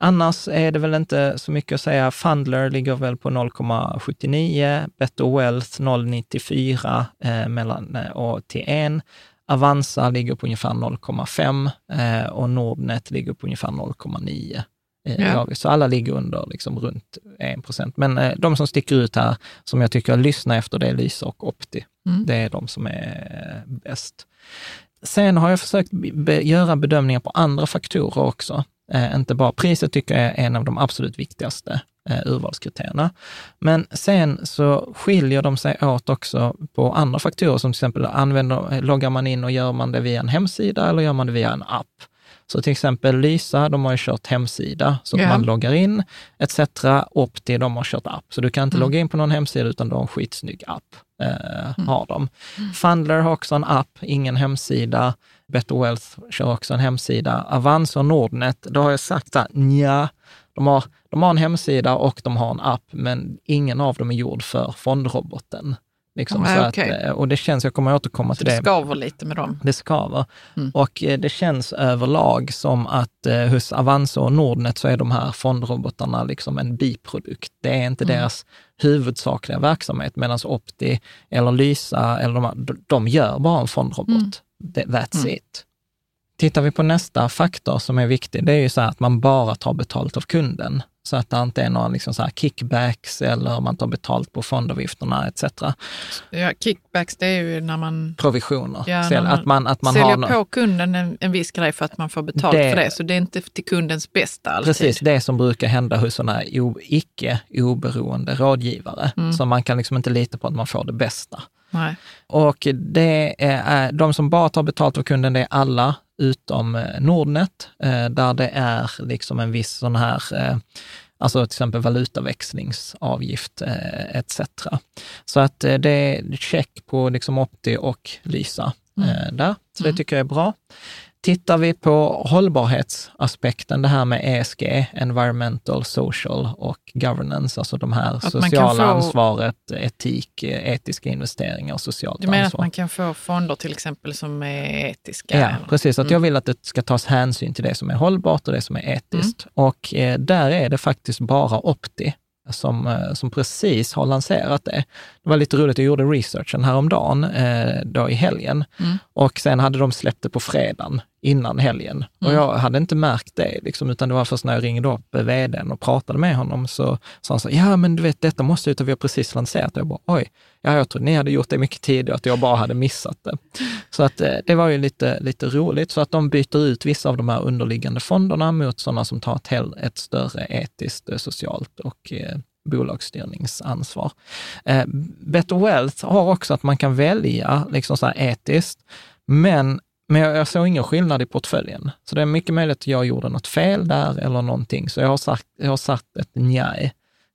Speaker 1: Annars är det väl inte så mycket att säga. Fundler ligger väl på 0,79, Better Wealth 0,94 eh, mellan, eh, och till 1. Avanza ligger på ungefär 0,5 eh, och Nordnet ligger på ungefär 0,9. Eh, ja. Så alla ligger under liksom runt 1 procent. Men eh, de som sticker ut här, som jag tycker lyssna efter, det är Lysa och Opti. Mm. Det är de som är bäst. Sen har jag försökt be göra bedömningar på andra faktorer också. Eh, inte bara priset tycker jag är en av de absolut viktigaste eh, urvalskriterierna. Men sen så skiljer de sig åt också på andra faktorer, som till exempel använder, loggar man in och gör man det via en hemsida eller gör man det via en app? Så till exempel Lysa, de har ju kört hemsida, så yeah. man loggar in etc. Opti, de har kört app. Så du kan inte mm. logga in på någon hemsida, utan de har en skitsnygg app. Eh, mm. har de. Mm. Fundler har också en app, ingen hemsida. Better Wealth kör också en hemsida. Avanza och Nordnet, då har jag sagt att nja, de har, de har en hemsida och de har en app, men ingen av dem är gjord för fondroboten. Liksom,
Speaker 2: Nej, så okay. att,
Speaker 1: eh, och det känns, jag kommer återkomma
Speaker 2: till
Speaker 1: det.
Speaker 2: Det skaver lite med dem?
Speaker 1: Det skaver. Mm. Och eh, det känns överlag som att eh, hos Avanza och Nordnet så är de här fondrobotarna liksom en biprodukt. Det är inte mm. deras huvudsakliga verksamhet, medan Opti eller Lysa, eller de, de gör bara en fondrobot. Mm. That's mm. it. Tittar vi på nästa faktor som är viktig, det är ju så att man bara tar betalt av kunden. Så att det inte är några liksom så kickbacks eller man tar betalt på fondavgifterna etc.
Speaker 2: Ja, kickbacks det är ju när man...
Speaker 1: Provisioner.
Speaker 2: Ja, Sälj, man, att man, att man säljer har, på kunden en, en viss grej för att man får betalt det, för det. Så det är inte till kundens bästa alltid.
Speaker 1: Precis, det som brukar hända hos sådana icke oberoende rådgivare. Mm. Så man kan liksom inte lita på att man får det bästa.
Speaker 2: Nej.
Speaker 1: Och det är, de som bara tar betalt av kunden, det är alla utom eh, Nordnet, eh, där det är liksom en viss sån här, eh, Alltså till exempel valutaväxlingsavgift etc. Så att det är check på liksom Opti och Lysa mm. Där. Så det mm. tycker jag är bra. Tittar vi på hållbarhetsaspekten, det här med ESG, environmental, social och governance, alltså de här att sociala få, ansvaret, etik, etiska investeringar och socialt ansvar.
Speaker 2: Du menar
Speaker 1: ansvar.
Speaker 2: att man kan få fonder till exempel som är etiska?
Speaker 1: Ja, precis. Att mm. Jag vill att det ska tas hänsyn till det som är hållbart och det som är etiskt. Mm. Och eh, där är det faktiskt bara Opti som, eh, som precis har lanserat det. Det var lite roligt, jag gjorde researchen häromdagen, eh, då i helgen, mm. och sen hade de släppt det på fredagen innan helgen. Mm. Och jag hade inte märkt det, liksom, utan det var först när jag ringde upp vdn och pratade med honom, så sa han så ja men du vet, detta måste ut, vi har precis lanserat det. Jag bara, oj, ja, jag trodde ni hade gjort det mycket tidigare, att jag bara hade missat det. Så att eh, det var ju lite, lite roligt, så att de byter ut vissa av de här underliggande fonderna mot sådana som tar ett, ett större etiskt, eh, socialt och eh, bolagsstyrningsansvar. Eh, Better Wealth har också att man kan välja liksom så etiskt, men men jag, jag såg ingen skillnad i portföljen. Så det är mycket möjligt att jag gjorde något fel där eller någonting. Så jag har, sagt, jag har satt ett njaj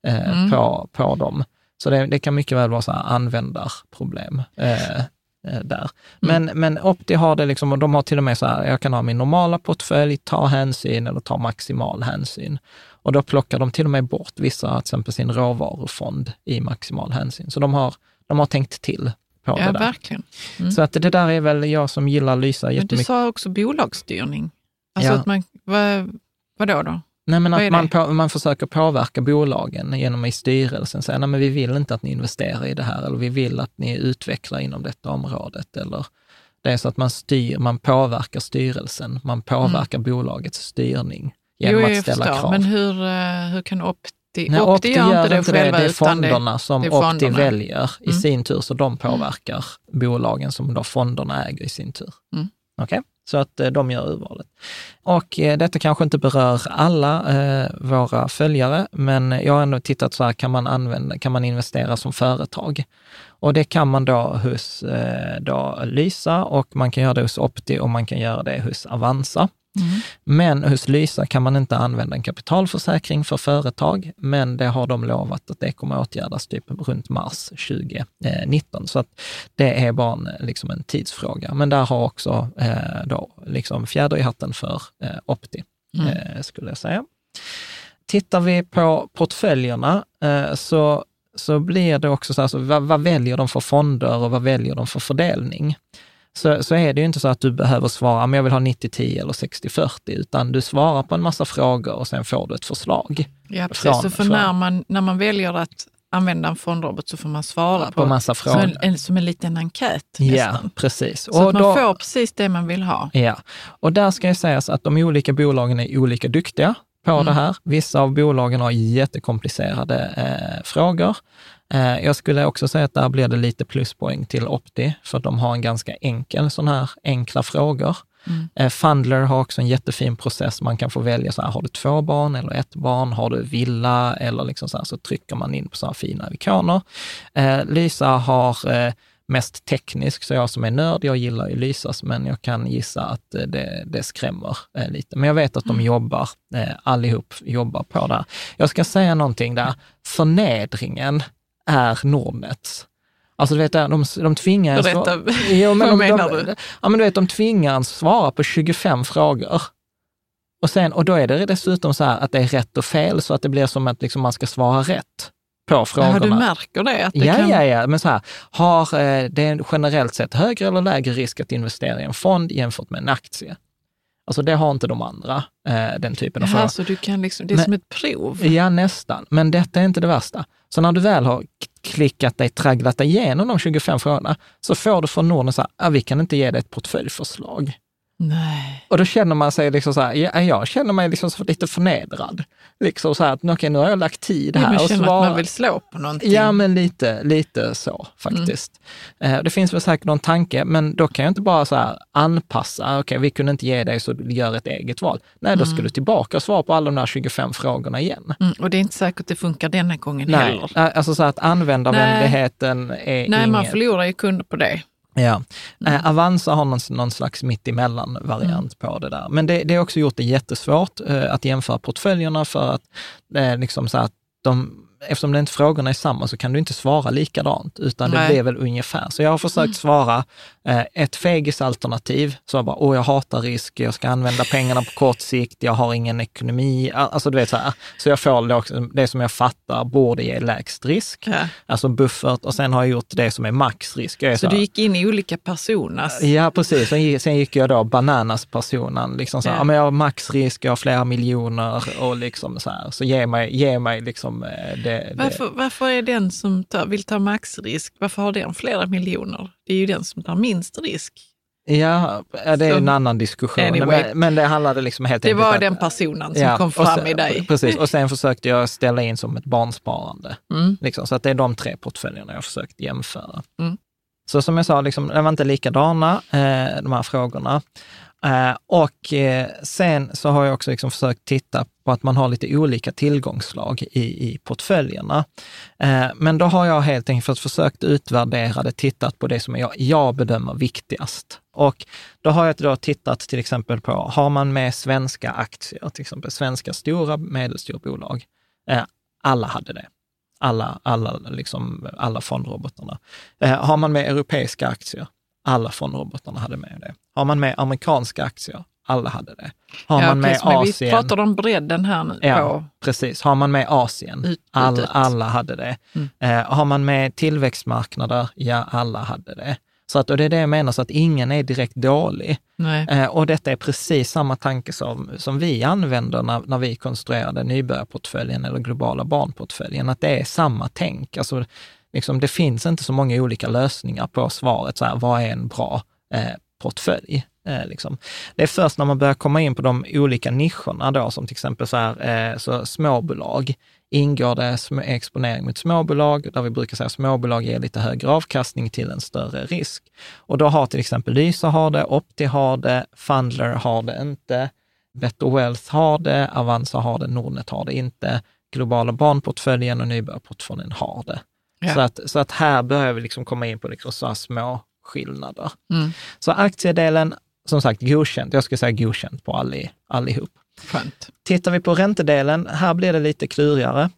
Speaker 1: eh, mm. på, på dem. Så det, det, kan mycket väl vara så användarproblem eh, eh där. Men, mm. men Opti har det liksom, och de har till och med så här, jag kan ha min normala portfölj, ta hänsyn eller ta maximal hänsyn. Och då plockar de till och med bort vissa, till exempel sin råvarufond i maximal hänsyn. Så de har, de har tänkt till på
Speaker 2: ja,
Speaker 1: det där.
Speaker 2: Verkligen. Mm.
Speaker 1: Så att det där är väl jag som gillar Lysa
Speaker 2: jättemycket. Men du sa också bolagsstyrning. Alltså ja. att man, vad, vadå då?
Speaker 1: Nej, men att man, på, man försöker påverka bolagen genom i styrelsen säga, nej men vi vill inte att ni investerar i det här, eller vi vill att ni utvecklar inom detta området. Eller det är så att man styr, man påverkar styrelsen, man påverkar mm. bolagets styrning genom jo, att ställa förstår, krav.
Speaker 2: Men hur, eh, hur kan Opti Nej, Opti, Opti gör inte det själva,
Speaker 1: det. Är fonderna det, som det är Opti väljer i mm. sin tur, så de påverkar mm. bolagen som då fonderna äger i sin tur. Mm. Okej? Okay? Så att eh, de gör urvalet. Och eh, detta kanske inte berör alla eh, våra följare, men jag har ändå tittat så här, kan man, använda, kan man investera som företag? Och det kan man då hos eh, då Lysa och man kan göra det hos Opti och man kan göra det hos Avanza. Mm. Men hos Lysa kan man inte använda en kapitalförsäkring för företag, men det har de lovat att det kommer åtgärdas typ runt mars 2019. Så att det är bara en, liksom en tidsfråga. Men där har också eh, då liksom fjäder i hatten för eh, Opti, mm. eh, skulle jag säga. Tittar vi på portföljerna eh, så, så blir det också så här, så vad, vad väljer de för fonder och vad väljer de för fördelning? Så, så är det ju inte så att du behöver svara, men jag vill ha 90-10 eller 60-40, utan du svarar på en massa frågor och sen får du ett förslag.
Speaker 2: Ja, precis. Från, så för när, man, när man väljer att använda en fondrobot så får man svara på,
Speaker 1: på massa frågor. Som
Speaker 2: en, som en liten enkät.
Speaker 1: Ja, precis.
Speaker 2: Så och att man då, får precis det man vill ha.
Speaker 1: Ja, och där ska jag säga att de olika bolagen är olika duktiga på mm. det här. Vissa av bolagen har jättekomplicerade eh, frågor. Eh, jag skulle också säga att där blir det lite pluspoäng till Opti, för de har en ganska enkel sån här enkla frågor. Mm. Eh, Fundler har också en jättefin process. Man kan få välja, så här, har du två barn eller ett barn? Har du villa? Eller liksom så, här, så trycker man in på så här fina ikoner. Eh, Lysa har eh, mest teknisk, så jag som är nörd, jag gillar ju Lysas, men jag kan gissa att eh, det, det skrämmer lite. Men jag vet att de mm. jobbar, allihop jobbar på det. Jag ska säga någonting där. Förnedringen är Nordnets. Alltså du vet, de, de tvingar en...
Speaker 2: Berätta, jo, men vad de, menar
Speaker 1: de, du? Ja, men du vet, de tvingar en svara på 25 frågor. Och, sen, och då är det dessutom så här att det är rätt och fel, så att det blir som att liksom man ska svara rätt på frågorna. Ja,
Speaker 2: du märker det? Att det
Speaker 1: ja,
Speaker 2: kan...
Speaker 1: ja, ja, men så här, har eh, det generellt sett högre eller lägre risk att investera i en fond jämfört med en aktie? Alltså det har inte de andra, eh, den typen av
Speaker 2: frågor. Så du kan liksom, det är men, som ett prov?
Speaker 1: Ja, nästan. Men detta är inte det värsta. Så när du väl har klickat dig, tragglat dig igenom de 25 frågorna, så får du från Norden så här, ah, vi kan inte ge dig ett portföljförslag.
Speaker 2: Nej.
Speaker 1: Och då känner man sig liksom så här, ja, jag känner mig liksom lite förnedrad. Liksom så här, att okay, nu har jag lagt tid här. Ja,
Speaker 2: och känner att man vill slå på någonting.
Speaker 1: Ja, men lite, lite så faktiskt. Mm. Eh, det finns väl säkert någon tanke, men då kan jag inte bara så här anpassa, okej, okay, vi kunde inte ge dig så gör ett eget val. Nej, då ska mm. du tillbaka och svara på alla de där 25 frågorna igen.
Speaker 2: Mm, och det är inte säkert det funkar denna gången Nej. heller.
Speaker 1: Alltså så att användarvänligheten är
Speaker 2: Nej,
Speaker 1: ingen...
Speaker 2: man förlorar ju kunder på det.
Speaker 1: Ja, mm. eh, Avanza har någon, någon slags mittemellan-variant mm. på det där. Men det, det har också gjort det jättesvårt eh, att jämföra portföljerna för att eh, liksom så att de eftersom det inte frågorna är samma så kan du inte svara likadant, utan Nej. det blir väl ungefär. Så jag har försökt mm. svara eh, ett fegisalternativ, så jag bara, åh jag hatar risk, jag ska använda pengarna på kort sikt, jag har ingen ekonomi, alltså du vet så här. Så jag får det, det som jag fattar borde ge lägst risk, ja. alltså buffert, och sen har jag gjort det som är maxrisk. så,
Speaker 2: så du gick in i olika personas?
Speaker 1: Ja, precis. Sen gick jag då bananas-personen, liksom så här, ja. men jag har maxrisk, jag har flera miljoner och liksom så här, så ge mig, ge mig liksom eh, det det,
Speaker 2: varför, varför är den som tar, vill ta maxrisk, varför har den flera miljoner? Det är ju den som tar minst risk.
Speaker 1: Ja, det är så, en annan diskussion. Anyway, men, men, det handlade liksom helt
Speaker 2: enkelt Det var den personen som ja, kom fram sen, i dig.
Speaker 1: Precis, och sen försökte jag ställa in som ett barnsparande. Mm. Liksom, så att det är de tre portföljerna jag försökt jämföra. Mm. Så som jag sa, liksom, det var inte likadana, eh, de här frågorna. Eh, och eh, sen så har jag också liksom försökt titta på att man har lite olika tillgångslag i, i portföljerna. Eh, men då har jag helt enkelt försökt utvärdera det, tittat på det som jag, jag bedömer viktigast. Och då har jag då tittat till exempel på, har man med svenska aktier, till exempel svenska stora, medelstora bolag? alla hade det alla, alla, liksom, alla fondrobotarna. Har man med europeiska aktier? Alla fondrobotarna hade med det. Har man med amerikanska aktier, alla hade det. Har ja, man med Asien...
Speaker 2: Vi pratar om bredden här nu.
Speaker 1: Ja, på. precis. Har man med Asien, ut, all, ut. alla hade det. Mm. Eh, har man med tillväxtmarknader, ja, alla hade det. Så att, och det är det jag menar, så att ingen är direkt dålig. Eh, och detta är precis samma tanke som, som vi använder när, när vi konstruerade nybörjarportföljen eller globala barnportföljen, att det är samma tänk. Alltså, liksom, det finns inte så många olika lösningar på svaret, så här, vad är en bra eh, portfölj? Eh, liksom. Det är först när man börjar komma in på de olika nischerna då, som till exempel så här, eh, så småbolag. Ingår det exponering mot småbolag, där vi brukar säga att småbolag ger lite högre avkastning till en större risk. Och då har till exempel Lysa har det, Opti har det, Fundler har det inte, Better Wealth har det, Avanza har det, Nordnet har det inte, Globala barnportföljen och Nybörjarportföljen har det. Ja. Så, att, så att här börjar vi liksom komma in på liksom så små skillnader. Mm. Så aktiedelen, som sagt, godkänt. Jag skulle säga godkänt på alli, allihop.
Speaker 2: Skönt.
Speaker 1: Tittar vi på räntedelen, här blir det lite klurigare.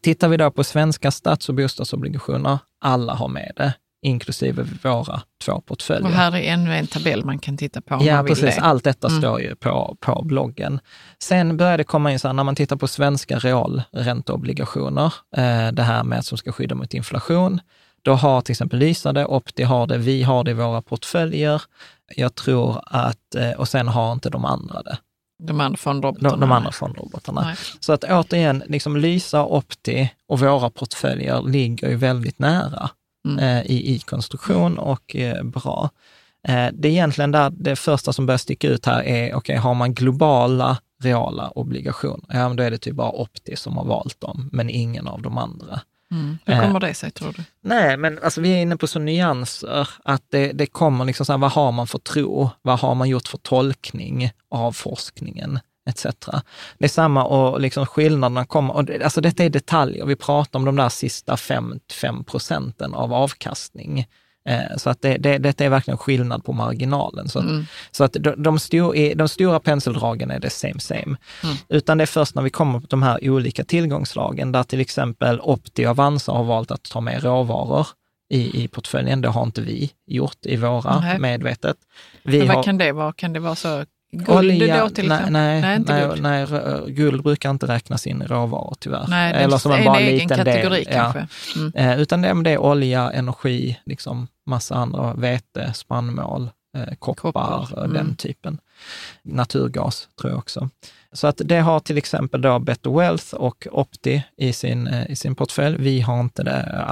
Speaker 1: Tittar vi då på svenska stats och bostadsobligationer, alla har med det inklusive våra två portföljer.
Speaker 2: Och här är ännu en tabell man kan titta på om
Speaker 1: ja,
Speaker 2: man
Speaker 1: vill precis. Det. Allt detta mm. står ju på, på bloggen. Sen börjar det komma in så här, när man tittar på svenska realränteobligationer, eh, det här med att som ska skydda mot inflation, då har till exempel Lysa det, Opti har det, vi har det i våra portföljer. Jag tror att, eh, och sen har inte de andra det.
Speaker 2: De andra fondrobotarna?
Speaker 1: De, de andra fondrobotarna. Så att återigen, liksom Lysa, Opti och våra portföljer ligger ju väldigt nära mm. eh, i, i konstruktion och eh, bra. Eh, det är egentligen där det första som börjar sticka ut här är, okej, okay, har man globala reala obligationer, ja, men då är det typ bara Opti som har valt dem, men ingen av de andra.
Speaker 2: Mm. Hur kommer det sig tror du?
Speaker 1: Nej, men alltså, vi är inne på så nyanser att det, det kommer liksom så här, vad har man för tro? Vad har man gjort för tolkning av forskningen? Etc. Det är samma och liksom skillnaderna kommer, och det, alltså detta är detaljer, vi pratar om de där sista 5, 5 procenten av avkastning. Eh, så att det, det, detta är verkligen skillnad på marginalen. Så att, mm. så att de, de, stor, de, stora penseldragen är det same same. Mm. Utan det är först när vi kommer på de här olika tillgångslagen, där till exempel Opti och Avanza har valt att ta med råvaror i, i portföljen. Det har inte vi gjort i våra mm. medvetet.
Speaker 2: Vi Men vad har, kan det vara? Kan det vara så
Speaker 1: Guld Olja, då till exempel? Nej, nej, nej, guld. nej, guld brukar inte räknas in i råvaror tyvärr.
Speaker 2: Nej, Eller som en, bara en egen kategori del. kanske.
Speaker 1: Mm. Eh, utan det, det är olja, energi, liksom massa andra, vete, spannmål, eh, koppar, koppar. Mm. den typen. Naturgas tror jag också. Så att det har till exempel då Better Wealth och Opti i sin, eh, i sin portfölj. Vi har inte det,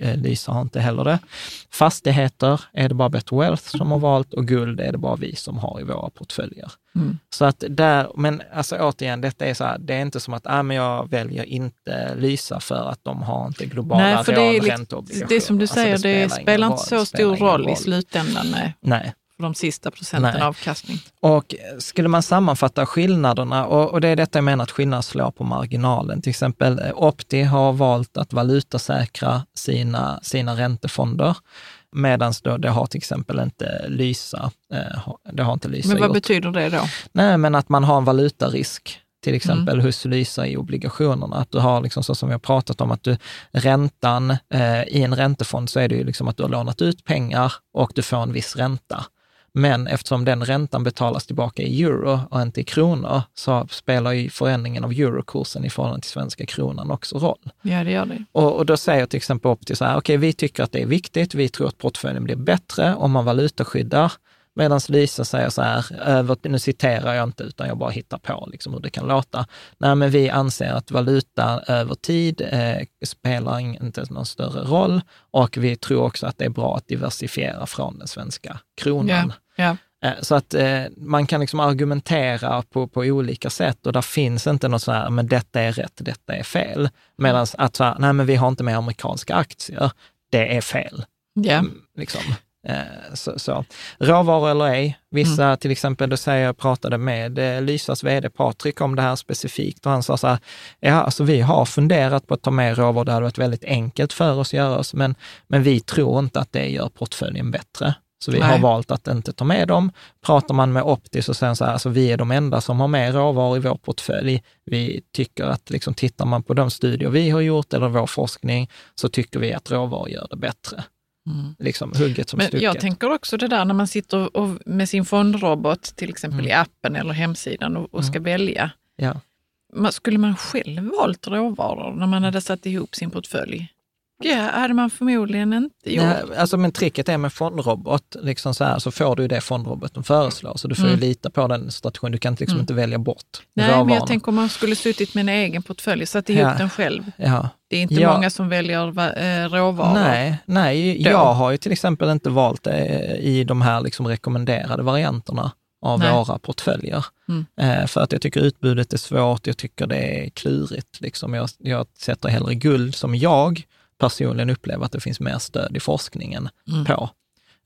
Speaker 1: eh, Lysa har inte heller det. Fastigheter är det bara Better Wealth som har valt och guld är det bara vi som har i våra portföljer. Mm. Så att där, men alltså återigen, detta är så här, det är inte som att äh, men jag väljer inte Lysa för att de har inte globala Nej, för det är,
Speaker 2: ränteobligationer. Det är som du säger, alltså, det, spelar, det spelar inte så stor roll, roll i slutändan. Nej.
Speaker 1: nej
Speaker 2: för de sista procenten Nej. avkastning.
Speaker 1: Och skulle man sammanfatta skillnaderna, och, och, det är detta jag menar att skillnader slår på marginalen. Till exempel eh, Opti har valt att valutasäkra sina, sina räntefonder. Medan det har till exempel inte Lysa, eh, det har inte Lysa
Speaker 2: Men vad
Speaker 1: gjort.
Speaker 2: betyder det då?
Speaker 1: Nej, men att man har en valutarisk till exempel mm. hos Lysa i obligationerna. Att du har, liksom så som vi har pratat om, att du räntan, eh, i en räntefond så är det ju liksom att du har lånat ut pengar och du får en viss ränta. Men eftersom den räntan betalas tillbaka i euro och inte i kronor, så spelar ju förändringen av eurokursen i förhållande till svenska kronan också roll.
Speaker 2: Ja, det gör det.
Speaker 1: Och, och då säger till exempel Opti så här, okej, okay, vi tycker att det är viktigt, vi tror att portföljen blir bättre om man valutaskyddar, Medan Lysa säger så här, över, nu citerar jag inte utan jag bara hittar på liksom hur det kan låta. Nej, men vi anser att valuta över tid eh, spelar inte någon större roll och vi tror också att det är bra att diversifiera från den svenska kronan.
Speaker 2: Yeah, yeah.
Speaker 1: Så att eh, man kan liksom argumentera på, på olika sätt och där finns inte något så här, men detta är rätt, detta är fel. Medan att så här, nej men vi har inte med amerikanska aktier, det är fel.
Speaker 2: Yeah.
Speaker 1: Liksom. Eh, så, så. Råvaror eller ej. Vissa, mm. till exempel, då säger jag pratade med eh, Lysas vd Patrik om det här specifikt och han sa så här, ja, alltså vi har funderat på att ta med råvaror, det hade varit väldigt enkelt för oss att göra oss, men, men vi tror inte att det gör portföljen bättre. Så vi Nej. har valt att inte ta med dem. Pratar man med Optis och säger så här, alltså vi är de enda som har med råvaror i vår portfölj. Vi tycker att liksom, tittar man på de studier vi har gjort eller vår forskning, så tycker vi att råvaror gör det bättre. Mm. Liksom hugget som
Speaker 2: Men
Speaker 1: stucket.
Speaker 2: Jag tänker också det där när man sitter och, med sin fondrobot, till exempel mm. i appen eller hemsidan och, och ska mm. välja.
Speaker 1: Ja.
Speaker 2: Skulle man själv valt råvaror när man hade satt ihop sin portfölj? Ja, hade man förmodligen inte gjort. Nej,
Speaker 1: alltså, men tricket är med fondrobot, liksom så, här, så får du det fondroboten föreslår. Så du får mm. ju lita på den strategin. Du kan liksom mm. inte välja bort
Speaker 2: Nej, råvarorna. men jag tänker om man skulle suttit med en egen portfölj, satt ihop ja. den själv.
Speaker 1: Ja.
Speaker 2: Det är inte ja. många som väljer äh, råvaror.
Speaker 1: Nej, nej jag har ju till exempel inte valt det i de här liksom rekommenderade varianterna av Nej. våra portföljer. Mm. Eh, för att jag tycker utbudet är svårt, jag tycker det är klurigt. Liksom. Jag, jag sätter hellre guld som jag personligen upplever att det finns mer stöd i forskningen mm. på.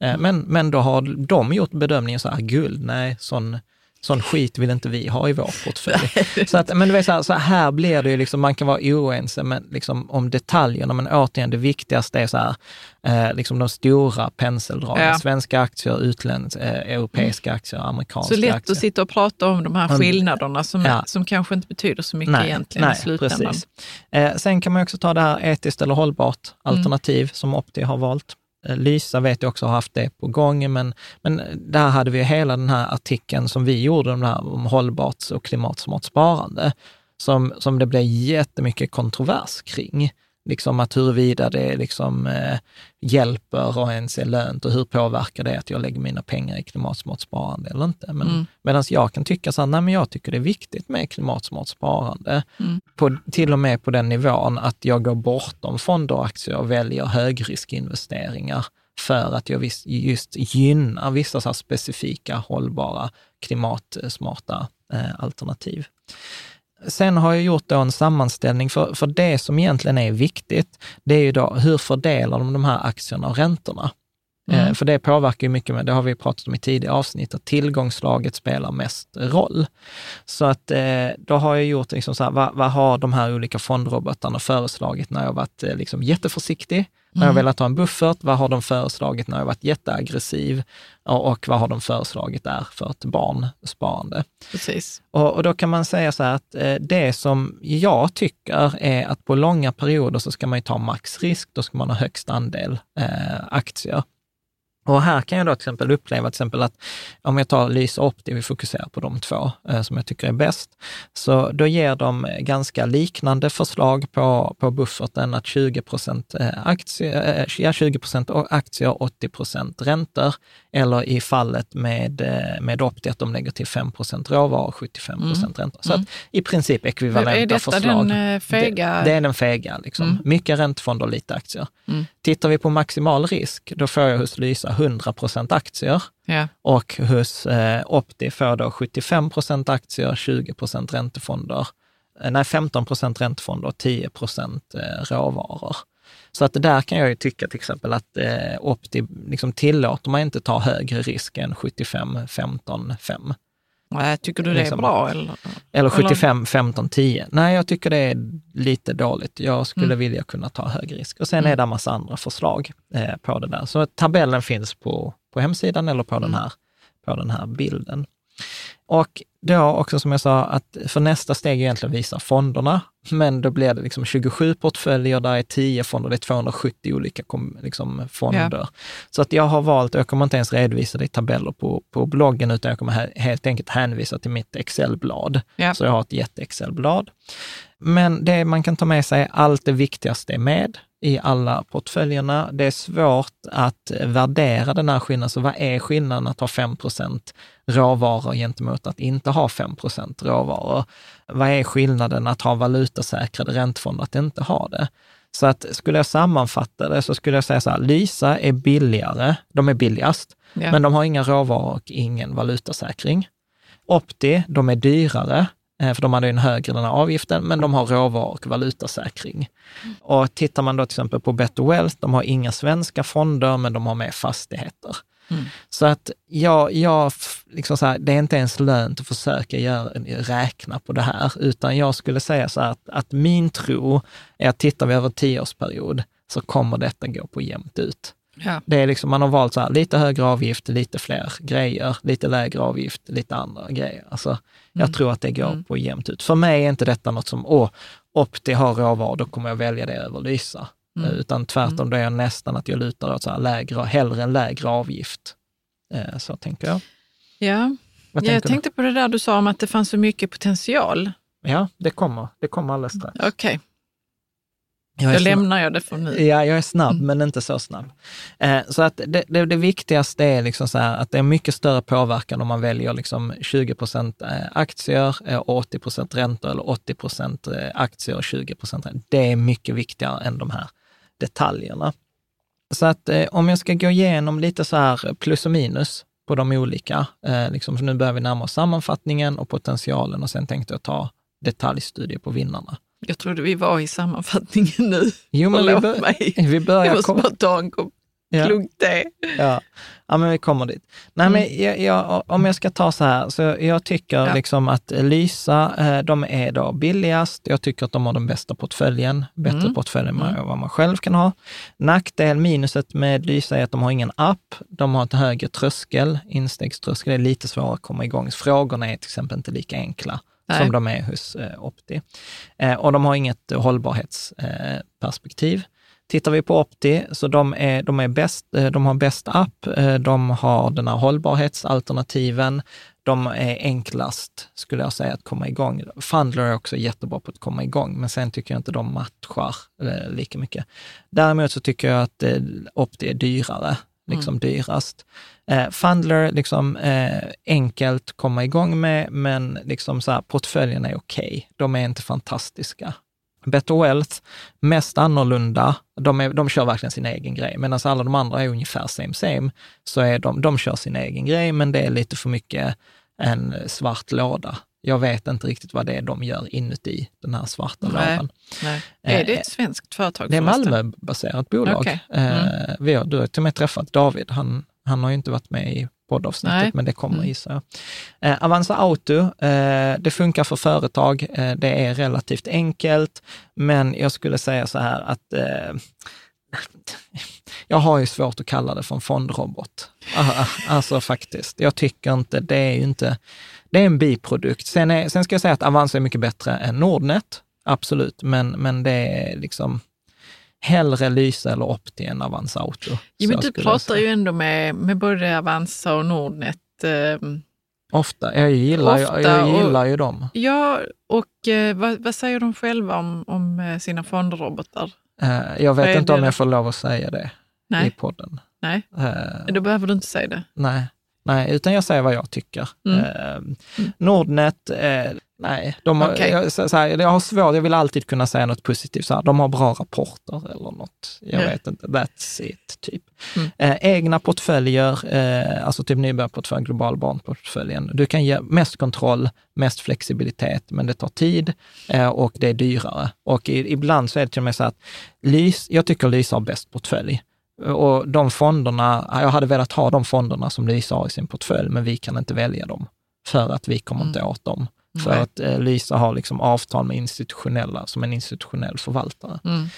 Speaker 1: Eh, men, men då har de gjort bedömningen så här, guld, nej, sån Sån skit vill inte vi ha i vår portfölj. så, att, men du vet, så här, så här blir det ju, liksom, man kan vara oense men, liksom, om detaljerna, men återigen, det viktigaste är så här, eh, liksom de stora penseldragen. Ja. Svenska aktier, utländska, eh, europeiska aktier, amerikanska aktier.
Speaker 2: Så lätt
Speaker 1: aktier.
Speaker 2: att sitta och prata om de här skillnaderna som, ja. som kanske inte betyder så mycket nej, egentligen nej, i slutändan. Precis.
Speaker 1: Eh, sen kan man också ta det här etiskt eller hållbart alternativ mm. som Opti har valt. Eh, Lysa vet jag också har haft det på gång, men, men där hade vi hela den här artikeln som vi gjorde om, här, om hållbart och klimatsmart sparande, som, som det blev jättemycket kontrovers kring liksom att huruvida det liksom, eh, hjälper och ens är lönt och hur påverkar det att jag lägger mina pengar i klimatsmart sparande eller inte. Men, mm. Medan jag kan tycka så här, nej men jag tycker det är viktigt med klimatsmart sparande, mm. på, till och med på den nivån att jag går bortom fonder och aktier och väljer högriskinvesteringar för att jag just gynnar vissa så specifika hållbara klimatsmarta eh, alternativ. Sen har jag gjort en sammanställning, för, för det som egentligen är viktigt, det är ju då hur fördelar de de här aktierna och räntorna? Mm. Eh, för det påverkar ju mycket, med, det har vi pratat om i tidigare avsnitt, att tillgångslaget spelar mest roll. Så att eh, då har jag gjort, liksom så här, vad, vad, har de här olika fondrobotarna föreslagit när jag varit eh, liksom jätteförsiktig? När jag mm. velat ha en buffert, vad har de föreslagit när jag varit jätteaggressiv? Och vad har de föreslagit där för ett barnsparande?
Speaker 2: Precis.
Speaker 1: Och, och, då kan man säga så här att eh, det som jag tycker är att på långa perioder så ska man ju ta maxrisk, då ska man ha högst andel eh, aktier. Och här kan jag då till exempel uppleva till exempel att om jag tar Lysa Opti, vi fokuserar på de två eh, som jag tycker är bäst, så då ger de ganska liknande förslag på, på bufferten att 20 procent aktier, eh, 20 eh, aktier och 80 procent räntor, eller i fallet med, eh, med Opti att de lägger till 5 procent råvaror och 75 procent mm. räntor. Så mm. att i princip ekvivalenta förslag. Är detta
Speaker 2: den fega?
Speaker 1: Det, det, är den fega, liksom. Mm. Mycket räntefonder, lite aktier. Mm. Tittar vi på maximal risk, då får jag hos Lysa 100 procent aktier
Speaker 2: ja.
Speaker 1: och hos eh, Opti får då 75 procent aktier, 20 procent räntefonder, eh, nej 15 procent räntefonder och 10 procent eh, råvaror. Så att där kan jag ju tycka till exempel att eh, Opti liksom tillåter man inte ta högre risk än 75, 15, 5.
Speaker 2: Nej, tycker du det liksom, är bra? Eller,
Speaker 1: eller 75, 15, 10. Nej, jag tycker det är lite dåligt. Jag skulle mm. vilja kunna ta högre risk. Och sen mm. är det en massa andra förslag eh, på det där. Så tabellen finns på, på hemsidan eller på, mm. den här, på den här bilden. Och då också som jag sa, att för nästa steg egentligen visa fonderna, men då blir det liksom 27 portföljer, där är 10 fonder, det är 270 olika liksom, fonder. Ja. Så att jag har valt, jag kommer inte ens redovisa det i tabeller på, på bloggen, utan jag kommer helt enkelt hänvisa till mitt Excel-blad. Ja. Så jag har ett jätte-Excel-blad. Men det man kan ta med sig, allt det viktigaste är med i alla portföljerna. Det är svårt att värdera den här skillnaden. Så vad är skillnaden att ha 5% råvaror gentemot att inte ha 5% råvaror? Vad är skillnaden att ha valutasäkrade räntefonder, att inte ha det? Så att skulle jag sammanfatta det så skulle jag säga så här, Lysa är billigare, de är billigast, ja. men de har inga råvaror och ingen valutasäkring. Opti, de är dyrare, Eh, för de hade en högre den här avgiften, men de har råvaror och valutasäkring. Mm. Och tittar man då till exempel på Better Wealth, de har inga svenska fonder, men de har med fastigheter. Mm. Så att jag, jag liksom så här, det är inte ens lönt att försöka göra, räkna på det här, utan jag skulle säga så här att, att min tro är att tittar vi över en tioårsperiod så kommer detta gå på jämnt ut. Ja. Det är liksom, man har valt så här, lite högre avgift, lite fler grejer, lite lägre avgift, lite andra grejer. Alltså, mm. Jag tror att det går mm. på jämnt ut. För mig är inte detta något som, åh, Opti har råvaror, då kommer jag välja det över Lysa. Mm. Utan tvärtom, mm. då är jag nästan att jag lutar åt så här lägre, hellre en lägre avgift. Eh, så tänker jag.
Speaker 2: Ja, ja jag tänkte på det där du sa om att det fanns så mycket potential.
Speaker 1: Ja, det kommer. Det kommer alldeles strax.
Speaker 2: Okej. Okay. Jag Då lämnar jag det för nu.
Speaker 1: Ja, jag är snabb, mm. men inte så snabb. Eh, så att det, det, det, viktigaste är liksom så här att det är mycket större påverkan om man väljer liksom 20 procent eh, aktier, eh, 80 procent räntor eller 80 procent eh, aktier och 20 procent. Det är mycket viktigare än de här detaljerna. Så att eh, om jag ska gå igenom lite så här plus och minus på de olika, eh, liksom, nu börjar vi närma oss sammanfattningen och potentialen och sen tänkte jag ta detaljstudier på vinnarna.
Speaker 2: Jag trodde vi var i sammanfattningen nu.
Speaker 1: Jo, men vi, bör,
Speaker 2: mig.
Speaker 1: vi börjar...
Speaker 2: Jag måste bara ta en kopp ja. klunk te.
Speaker 1: Ja. ja, men vi kommer dit. Nej, mm. men jag, jag, om jag ska ta så här, så jag tycker ja. liksom att Lysa, eh, de är då billigast. Jag tycker att de har den bästa portföljen, bättre mm. portfölj än mm. vad man själv kan ha. Nackdel, minuset med Lysa är att de har ingen app. De har ett högre tröskel, instegströskel. Det är lite svårare att komma igång. Frågorna är till exempel inte lika enkla. Nej. som de är hos eh, Opti. Eh, och de har inget hållbarhetsperspektiv. Tittar vi på Opti, så de, är, de, är bäst, eh, de har bäst app, eh, de har den här hållbarhetsalternativen, de är enklast, skulle jag säga, att komma igång. Fundler är också jättebra på att komma igång, men sen tycker jag inte de matchar eh, lika mycket. Däremot så tycker jag att Opti är dyrare liksom mm. dyrast. Eh, Fundler, liksom eh, enkelt komma igång med, men liksom så här, portföljen är okej. Okay. De är inte fantastiska. Better Wealth, mest annorlunda. De, är, de kör verkligen sin egen grej, medan alla de andra är ungefär same same. Så är de, de kör sin egen grej, men det är lite för mycket en svart låda. Jag vet inte riktigt vad det är de gör inuti den här svarta nej, lådan.
Speaker 2: Nej. Är det ett eh, svenskt företag?
Speaker 1: Det är Malmöbaserat bolag. Okay. Mm. Eh, vi har, du har till och med träffat David. Han, han har ju inte varit med i poddavsnittet, Nej. men det kommer mm. gissar jag. Eh, Avanza Auto, eh, det funkar för företag. Eh, det är relativt enkelt, men jag skulle säga så här att eh, jag har ju svårt att kalla det för en fondrobot. Alltså faktiskt, jag tycker inte, det är ju inte, det är en biprodukt. Sen, är, sen ska jag säga att Avanza är mycket bättre än Nordnet, absolut, men, men det är liksom hellre Lyse eller Opti än Avanza Auto.
Speaker 2: Ja, men du pratar ju ändå med, med både Avanza och Nordnet. Eh,
Speaker 1: ofta, jag gillar, ofta, jag, jag gillar och, ju dem.
Speaker 2: Ja, och eh, vad, vad, säger de själva om, om eh, sina fondrobotar?
Speaker 1: Eh, jag vet inte om jag får lov att säga det Nej. i podden.
Speaker 2: Nej, eh, då behöver du inte säga det.
Speaker 1: Nej. Nej, utan jag säger vad jag tycker. Mm. Eh, Nordnet, eh, nej, de har, okay. jag, så, så här, jag har svårt, jag vill alltid kunna säga något positivt, så här, de har bra rapporter eller något. Jag mm. vet inte, that's it, typ. Mm. Eh, egna portföljer, eh, alltså typ nybörjarportfölj, global barnportföljen. Du kan ge mest kontroll, mest flexibilitet, men det tar tid eh, och det är dyrare. Och i, ibland så är det till och med så att Lys, jag tycker Lysa har bäst portfölj. Och de fonderna, jag hade velat ha de fonderna som Lisa har i sin portfölj, men vi kan inte välja dem. för att vi kommer inte mm. åt dem. För Nej. att eh, Lysa har liksom avtal med institutionella, som en institutionell förvaltare. Mm.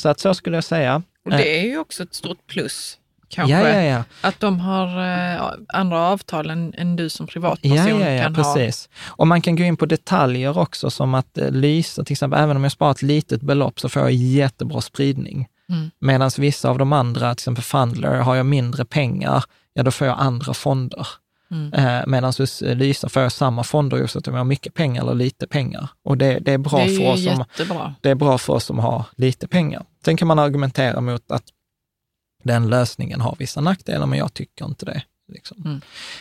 Speaker 1: Så att så skulle jag säga.
Speaker 2: Och det är ju också ett stort plus kanske. Ja, ja, ja. Att de har eh, andra avtal än, än, du som privatperson ja, ja, ja, kan precis.
Speaker 1: ha. Och man kan gå in på detaljer också, som att eh, Lysa, till exempel, även om jag sparar ett litet belopp så får jag jättebra spridning. Mm. Medan vissa av de andra, till exempel Fundler, har jag mindre pengar, ja då får jag andra fonder. Mm. Eh, Medan Lysa får samma fonder oavsett om jag har mycket pengar eller lite pengar. Och det, det är bra det är för oss som, det är bra för oss som har lite pengar. Sen kan man argumentera mot att den lösningen har vissa nackdelar, men jag tycker inte det. Liksom. Mm.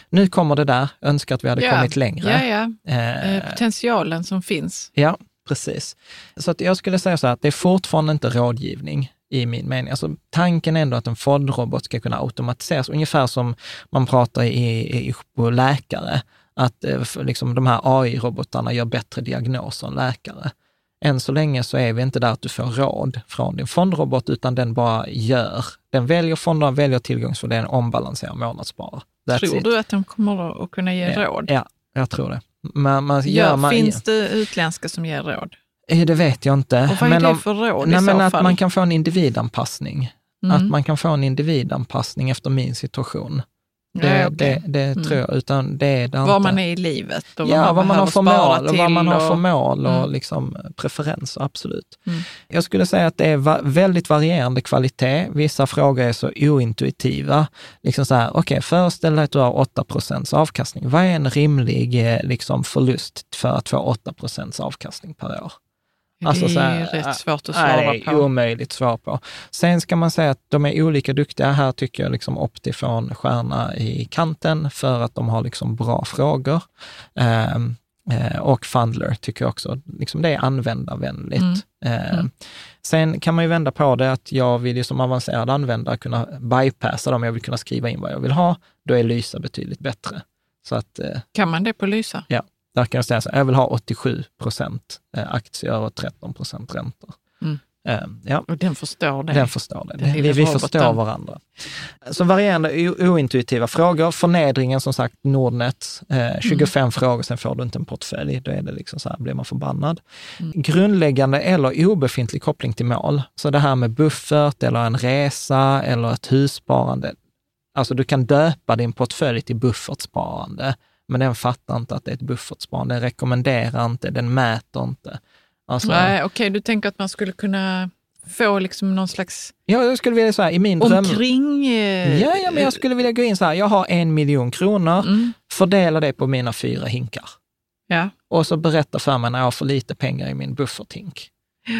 Speaker 1: Nu kommer det där, önskar att vi hade ja, kommit längre.
Speaker 2: Ja, ja. Eh, eh, Potentialen som finns.
Speaker 1: Ja, precis. Så att jag skulle säga så här, att det är fortfarande inte rådgivning i min mening. Alltså, tanken är ändå att en FOD-robot ska kunna automatiseras, ungefär som man pratar i, i, på läkare, att eh, liksom, de här AI-robotarna gör bättre diagnoser än läkare. Än så länge så är vi inte där att du får råd från din fondrobot, utan den bara gör. Den väljer fonderna, väljer tillgångsfördelning, ombalanserar månadssparar.
Speaker 2: That's tror it. du att de kommer att kunna ge
Speaker 1: ja,
Speaker 2: råd?
Speaker 1: Ja, jag tror det.
Speaker 2: Man, man, ja, man, finns det utländska som ger råd?
Speaker 1: Eh, det vet jag inte.
Speaker 2: Och vad är men det för råd nej, i så
Speaker 1: men
Speaker 2: fall?
Speaker 1: Att man kan få en individanpassning. Mm. Att man kan få en individanpassning efter min situation. Det, ja, okay. det, det mm. tror jag, utan det är det
Speaker 2: Var inte. man är i livet och
Speaker 1: ja, vad man, har för mål och vad man har för mål och mm. liksom preferenser, absolut. Mm. Jag skulle säga att det är väldigt varierande kvalitet. Vissa frågor är så ointuitiva. Liksom så här, okej, okay, föreställ dig att du har 8 avkastning. Vad är en rimlig eh, liksom, förlust för att få 8% avkastning per år?
Speaker 2: Alltså, det är här, rätt svårt att svara
Speaker 1: nej, på. omöjligt svar på. Sen ska man säga att de är olika duktiga. Här tycker jag liksom Optifon stjärna i kanten för att de har liksom bra frågor. Um, och Fundler tycker jag också, liksom det är användarvänligt. Mm. Uh, mm. Sen kan man ju vända på det att jag vill ju som avancerad användare kunna bypassa dem, jag vill kunna skriva in vad jag vill ha. Då är Lysa betydligt bättre. Så att, uh,
Speaker 2: kan man det på Lysa?
Speaker 1: Ja. Där kan jag säga så jag vill ha 87 procent eh, aktier och 13 procent räntor. Mm.
Speaker 2: Ehm, ja. Och den förstår det?
Speaker 1: Den förstår det. vi, vi förstår varandra. Så varierande ointuitiva frågor. Förnedringen som sagt, Nordnet, eh, 25 mm. frågor, sen får du inte en portfölj. Då är det liksom så här, blir man förbannad. Mm. Grundläggande eller obefintlig koppling till mål. Så det här med buffert eller en resa eller ett hussparande. Alltså du kan döpa din portfölj till buffertsparande men den fattar inte att det är ett buffertsparande. Den rekommenderar inte, den mäter inte.
Speaker 2: Alltså, Nej, okej, okay, du tänker att man skulle kunna få liksom någon slags...
Speaker 1: Ja, jag skulle vilja säga i min.
Speaker 2: Omkring...
Speaker 1: Eh, ja, ja, men jag skulle vilja gå in så här, jag har en miljon kronor, mm. fördela det på mina fyra hinkar.
Speaker 2: Ja.
Speaker 1: Och så berätta för mig när jag har för lite pengar i min bufferthink.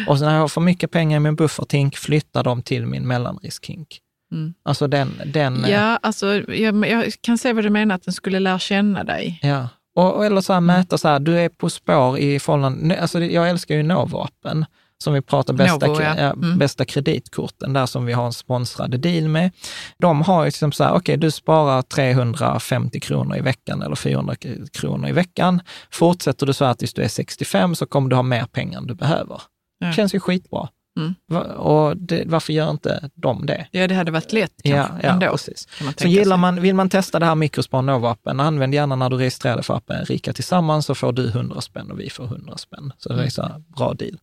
Speaker 1: Och så när jag har för mycket pengar i min bufferthink, flytta dem till min mellanriskhink. Mm. Alltså den... den
Speaker 2: ja, alltså jag, jag, kan se vad du menar, att den skulle lära känna dig.
Speaker 1: Ja, och, eller så här, mäta så här, du är på spår i förhållande... Alltså jag älskar ju Novo-appen som vi pratar bästa, Novo, ja. Mm. bästa kreditkorten, där som vi har en sponsrad deal med. De har ju liksom så här, okej, okay, du sparar 350 kronor i veckan eller 400 kronor i veckan. Fortsätter du så här tills du är 65 så kommer du ha mer pengar än du behöver. Ja. känns ju skitbra. Mm. Och det, varför gör inte de det?
Speaker 2: Ja, det hade varit lätt ja, ja, ändå. Precis.
Speaker 1: Så gillar man, vill man testa det här Mikrospar Nova-appen, använd gärna när du registrerar dig för appen Rika Tillsammans så får du 100 spänn och vi får 100 spänn. Så det är så bra deal.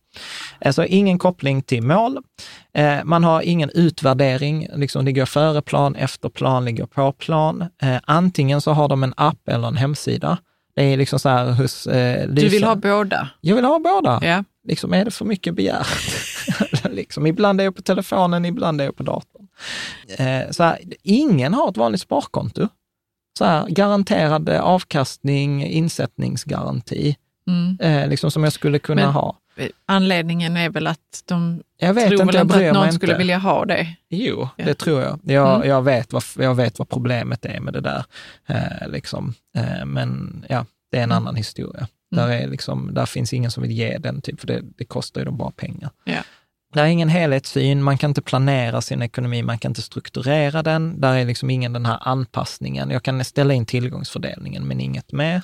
Speaker 1: Alltså ingen koppling till mål. Eh, man har ingen utvärdering, liksom går före plan, efter plan, ligger på plan. Eh, antingen så har de en app eller en hemsida. Det är liksom så här hos eh,
Speaker 2: Du vill ha båda?
Speaker 1: Jag vill ha båda.
Speaker 2: Ja.
Speaker 1: Liksom, är det för mycket begärt? liksom, ibland är jag på telefonen, ibland är jag på datorn. Eh, så här, ingen har ett vanligt sparkonto. Så här, garanterad avkastning, insättningsgaranti, mm. eh, liksom som jag skulle kunna Men, ha.
Speaker 2: Anledningen är väl att de jag vet tror inte, väl inte att någon skulle inte. vilja ha det?
Speaker 1: Jo, ja. det tror jag. Jag, mm. jag, vet vad, jag vet vad problemet är med det där. Eh, liksom. eh, men ja, det är en mm. annan historia. Mm. Där, är liksom, där finns ingen som vill ge den, typ, för det, det kostar ju dem bara pengar.
Speaker 2: Ja.
Speaker 1: Det är ingen helhetssyn, man kan inte planera sin ekonomi, man kan inte strukturera den. Där är liksom ingen den här anpassningen. Jag kan ställa in tillgångsfördelningen, men inget mer.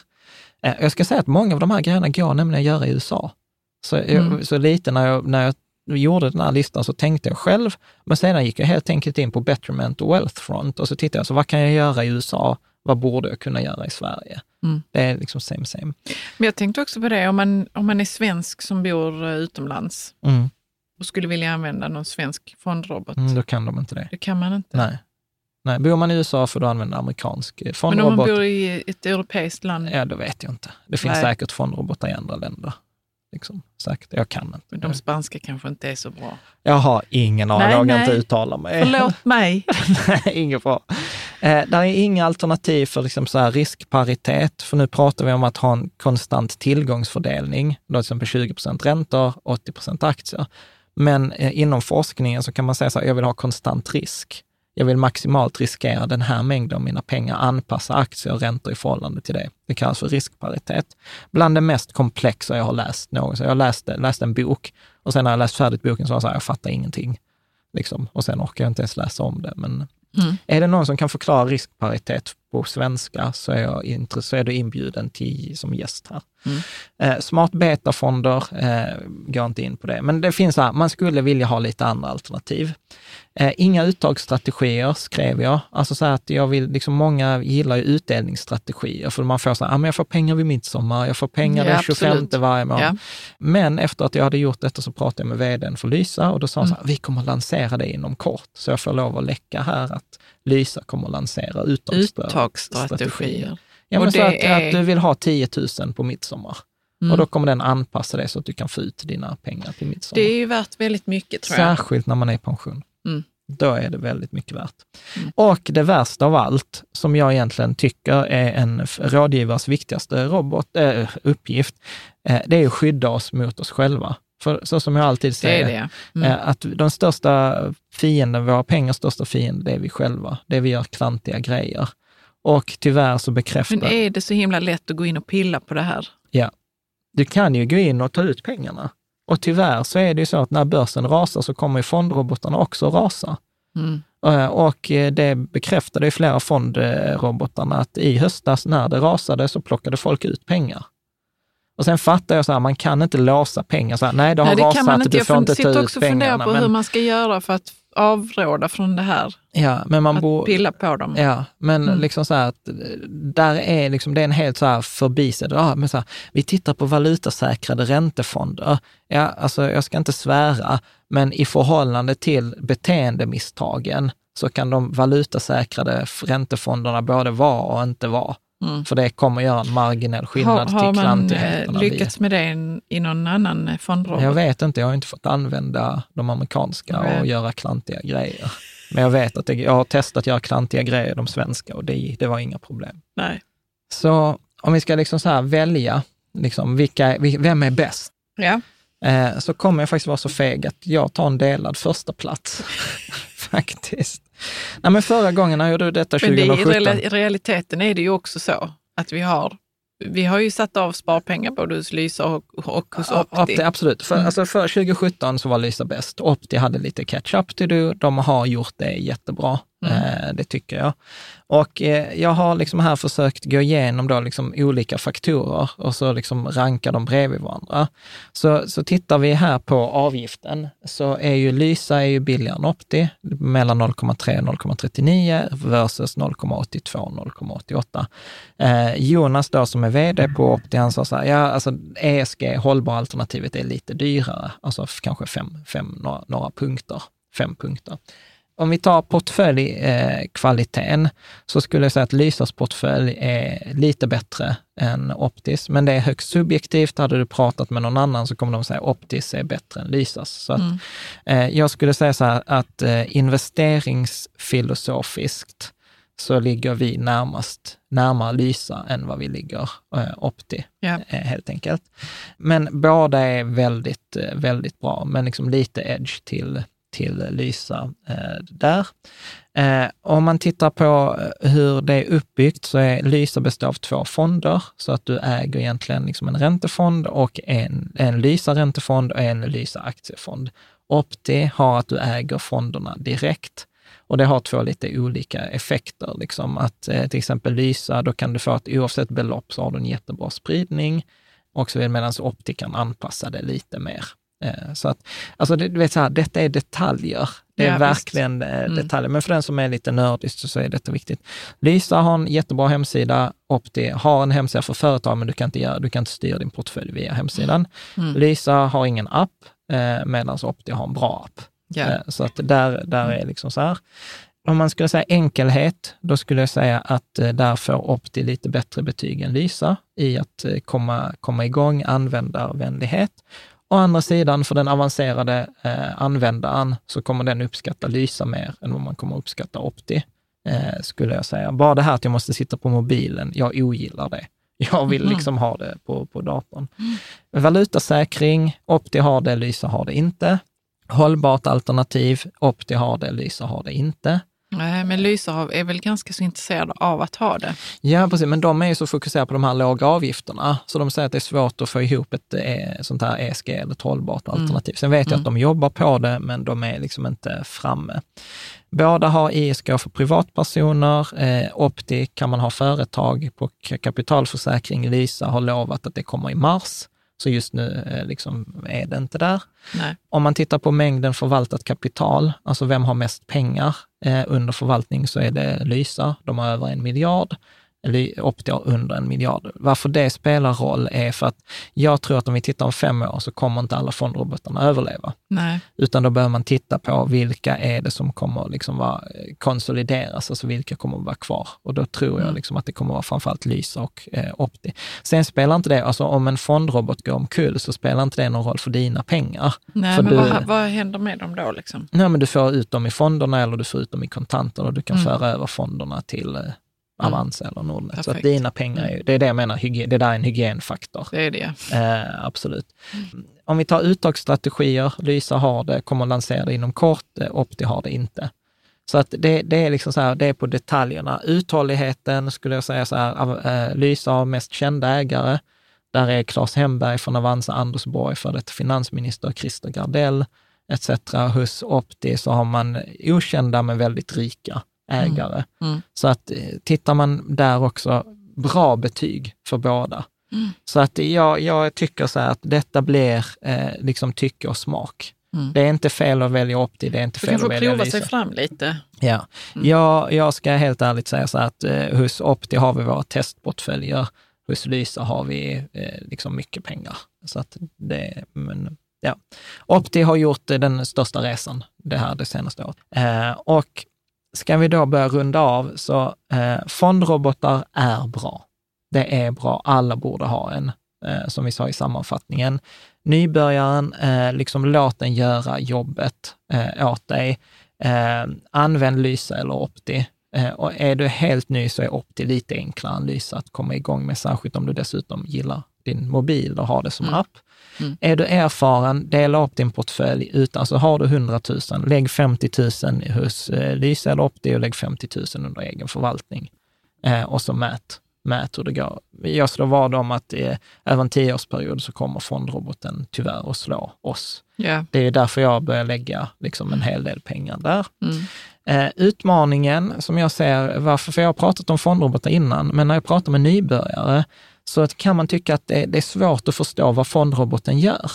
Speaker 1: Eh, jag ska säga att många av de här grejerna går nämligen att göra i USA. Så, mm. jag, så lite när jag, när jag gjorde den här listan så tänkte jag själv, men sedan gick jag helt enkelt in på Betterment och Wealthfront och så tittade jag, så vad kan jag göra i USA vad borde jag kunna göra i Sverige? Mm. Det är liksom same same.
Speaker 2: Men jag tänkte också på det, om man, om man är svensk som bor eh, utomlands mm. och skulle vilja använda någon svensk fondrobot.
Speaker 1: Mm, då kan de inte det.
Speaker 2: Det kan man inte.
Speaker 1: Nej. Nej, bor man i USA får du använda amerikansk fondrobot. Men
Speaker 2: om man bor i ett europeiskt land?
Speaker 1: Ja, då vet jag inte. Det finns Nej. säkert fondrobotar i andra länder. Liksom, säkert. Jag kan inte.
Speaker 2: Men de spanska kanske inte är så bra?
Speaker 1: Jag har ingen aning, jag vågar inte uttala mig.
Speaker 2: Förlåt mig.
Speaker 1: nej, inget bra. Eh, där är inga alternativ för liksom så här riskparitet, för nu pratar vi om att ha en konstant tillgångsfördelning, då till exempel 20 procent räntor, 80 procent aktier. Men eh, inom forskningen så kan man säga så här, jag vill ha konstant risk jag vill maximalt riskera den här mängden av mina pengar, anpassa aktier och räntor i förhållande till det. Det kallas för riskparitet. Bland det mest komplexa jag har läst någonsin. Jag läste, läste en bok och sen när jag läst färdigt boken så var jag så här, jag fattar ingenting. Liksom. Och sen orkar jag inte ens läsa om det. Men mm. är det någon som kan förklara riskparitet på svenska så är, jag så är du inbjuden till, som gäst här. Mm. Eh, smart betafonder eh, går inte in på det, men det finns här, man skulle vilja ha lite andra alternativ. Eh, inga uttagsstrategier skrev jag. Alltså så att jag vill, liksom många gillar ju utdelningsstrategier, för man får så här, ah, men jag får pengar vid midsommar, jag får pengar ja, den 25 absolut. varje månad. Ja. Men efter att jag hade gjort detta så pratade jag med vdn för Lysa och då sa han mm. så här, vi kommer att lansera det inom kort. Så jag får lov att läcka här att Lysa kommer att lansera uttagsstrategier. Ja, men så att, är... att, du vill ha 10 000 på midsommar. Mm. Och då kommer den anpassa det så att du kan få ut dina pengar till midsommar.
Speaker 2: Det är ju värt väldigt mycket tror jag.
Speaker 1: Särskilt när man är i pension. Mm. Då är det väldigt mycket värt. Mm. Och det värsta av allt, som jag egentligen tycker är en rådgivares viktigaste robot, äh, uppgift, äh, det är att skydda oss mot oss själva. För så som jag alltid säger, det det. Mm. Eh, att de största fienden, våra pengars största fiende, det är vi själva. Det är vi gör klantiga grejer. Och tyvärr så bekräftar...
Speaker 2: Men är det så himla lätt att gå in och pilla på det här?
Speaker 1: Ja. Du kan ju gå in och ta ut pengarna. Och tyvärr så är det ju så att när börsen rasar så kommer ju fondrobotarna också rasa. Mm. Eh, och eh, det bekräftade ju flera fondrobotarna att i höstas när det rasade så plockade folk ut pengar. Och sen fattar jag så här, man kan inte låsa pengar så här, nej det har nej, det rasat, du får inte ta ut pengarna. Jag
Speaker 2: också fundera på men... hur man ska göra för att avråda från det här.
Speaker 1: Ja, men man
Speaker 2: att bo... pilla på dem.
Speaker 1: Ja, men mm. liksom så här att där är liksom, det är en helt så här förbisedd, ja, men så här, vi tittar på valutasäkrade räntefonder. Ja, alltså jag ska inte svära, men i förhållande till beteendemisstagen så kan de valutasäkrade räntefonderna både vara och inte vara. Mm. För det kommer göra en marginell skillnad
Speaker 2: har, har till klantigheterna. Har man lyckats med det i någon annan fondrobot?
Speaker 1: Jag vet inte, jag har inte fått använda de amerikanska och göra klantiga grejer. Men jag vet att det, jag har testat att göra klantiga grejer, de svenska, och det, det var inga problem.
Speaker 2: Nej.
Speaker 1: Så om vi ska liksom så välja, liksom vilka, vem är bäst?
Speaker 2: Ja.
Speaker 1: Eh, så kommer jag faktiskt vara så feg att jag tar en delad första plats faktiskt. Nej, men förra gången när jag gjorde detta 2017. Men
Speaker 2: det, i realiteten är det ju också så att vi har vi har ju satt av sparpengar både hos Lysa och, och hos Opti. Opti
Speaker 1: absolut. För, mm. alltså för 2017 så var Lysa bäst. Opti hade lite catch-up to do. De har gjort det jättebra. Mm. Eh, det tycker jag. Och eh, jag har liksom här försökt gå igenom då liksom olika faktorer och så liksom ranka dem bredvid varandra. Så, så tittar vi här på avgiften så är ju Lysa är ju billigare än Opti, mellan 0,3 och 0,39 versus 0,82 och 0,88. Eh, Jonas då som är vd på Opti, han sa så här, ja alltså ESG, hållbara alternativet är lite dyrare, alltså kanske fem, fem några, några punkter, fem punkter om vi tar portföljkvaliteten, eh, så skulle jag säga att Lysas portfölj är lite bättre än Optis, men det är högst subjektivt. Hade du pratat med någon annan så kommer de säga att Optis är bättre än Lysas. Så att, mm. eh, jag skulle säga så här att eh, investeringsfilosofiskt så ligger vi närmast, närmare Lysa än vad vi ligger eh, Opti, yeah. eh, helt enkelt. Men båda är väldigt, eh, väldigt bra, men liksom lite edge till till Lysa eh, där. Eh, om man tittar på eh, hur det är uppbyggt så är Lysa består av två fonder, så att du äger egentligen liksom en räntefond och en, en Lysa räntefond och en Lysa aktiefond. Opti har att du äger fonderna direkt. Och det har två lite olika effekter. Liksom att eh, till exempel Lysa, då kan du få att oavsett belopp så har du en jättebra spridning. Och så medan Opti kan anpassa det lite mer. Eh, så att, alltså, du vet så här, detta är detaljer. Det är ja, verkligen visst. Mm. detaljer. Men för den som är lite nördig så är detta viktigt. Lysa har en jättebra hemsida. Opti har en hemsida för företag, men du kan inte, göra, du kan inte styra din portfölj via hemsidan. Mm. Lysa har ingen app, medan Opti har en bra app. Yeah. Så att där, där är liksom så här om man skulle säga enkelhet, då skulle jag säga att eh, där får Opti lite bättre betyg än Lysa i att eh, komma, komma igång, användarvänlighet. Å andra sidan, för den avancerade eh, användaren så kommer den uppskatta Lysa mer än vad man kommer uppskatta Opti, eh, skulle jag säga. Bara det här att jag måste sitta på mobilen, jag ogillar det. Jag vill mm. liksom ha det på, på datorn. Mm. Valutasäkring, Opti har det, Lysa har det inte. Hållbart alternativ, Opti har det, Lysa har det inte.
Speaker 2: Nej, men Lysa är väl ganska så intresserade av att ha det.
Speaker 1: Ja, precis, men de är ju så fokuserade på de här låga avgifterna, så de säger att det är svårt att få ihop ett eh, sånt här ESG eller ett hållbart mm. alternativ. Sen vet jag att mm. de jobbar på det, men de är liksom inte framme. Båda har ISK för privatpersoner. Eh, Opti kan man ha företag på kapitalförsäkring. Lysa har lovat att det kommer i mars. Så just nu eh, liksom, är det inte där. Nej. Om man tittar på mängden förvaltat kapital, alltså vem har mest pengar Eh, under förvaltning, så är det Lysa. De har över en miljard. Opti har under en miljard. Varför det spelar roll är för att jag tror att om vi tittar om fem år så kommer inte alla fondrobotarna överleva. Nej. Utan då behöver man titta på vilka är det som kommer liksom vara, konsolideras, alltså vilka kommer att vara kvar. Och då tror jag mm. liksom att det kommer att vara framförallt Lysa och eh, Opti. Sen spelar inte det, alltså om en fondrobot går omkull så spelar inte det någon roll för dina pengar.
Speaker 2: Nej,
Speaker 1: för
Speaker 2: men du, vad, vad händer med dem då? Liksom?
Speaker 1: Nej, men du får ut dem i fonderna eller du får ut dem i kontanter och du kan mm. föra över fonderna till eh. Avanza eller Nordnet. Perfekt. Så att dina pengar, är, det är det jag menar, hygien, det där är en hygienfaktor.
Speaker 2: Det är det.
Speaker 1: Eh, absolut. Mm. Om vi tar uttagsstrategier, Lysa har det, kommer att lansera det inom kort, eh, Opti har det inte. Så att det, det är liksom så här, det är på detaljerna. Uthålligheten skulle jag säga så här, äh, Lysa har mest kända ägare. Där är Claes Hemberg från Avanza, Anders Borg, för det finansminister, Christer Gardell etc. Hos Opti så har man okända men väldigt rika ägare. Mm. Mm. Så att eh, tittar man där också, bra betyg för båda. Mm. Så att jag, jag tycker så att detta blir eh, liksom tycke och smak. Mm. Det är inte fel att välja Opti, det är inte fel att välja
Speaker 2: prova sig fram lite.
Speaker 1: Ja, mm. jag, jag ska helt ärligt säga så att eh, hos Opti har vi våra testportföljer. Hos Lysa har vi eh, liksom mycket pengar. Så att det, men, ja. Opti har gjort eh, den största resan det här det senaste året. Eh, och ska vi då börja runda av, så eh, fondrobotar är bra. Det är bra, alla borde ha en, eh, som vi sa i sammanfattningen. Nybörjaren, eh, liksom låt den göra jobbet eh, åt dig. Eh, använd Lysa eller Opti. Eh, och är du helt ny så är Opti lite enklare än Lysa att komma igång med, särskilt om du dessutom gillar din mobil och har det som mm. app. Mm. Är du erfaren, dela upp din portfölj utan, alltså har du 100 000, lägg 50 000 hos eh, Lyse eller Opti och lägg 50 000 under egen förvaltning. Eh, och så mät, mät hur det går. Jag slår vad om att eh, över en tioårsperiod så kommer fondroboten tyvärr att slå oss. Yeah. Det är därför jag börjar lägga liksom, en hel del pengar där. Mm. Eh, utmaningen som jag ser, varför, för jag har pratat om fondrobotar innan, men när jag pratar med nybörjare så kan man tycka att det, det är svårt att förstå vad fondroboten gör.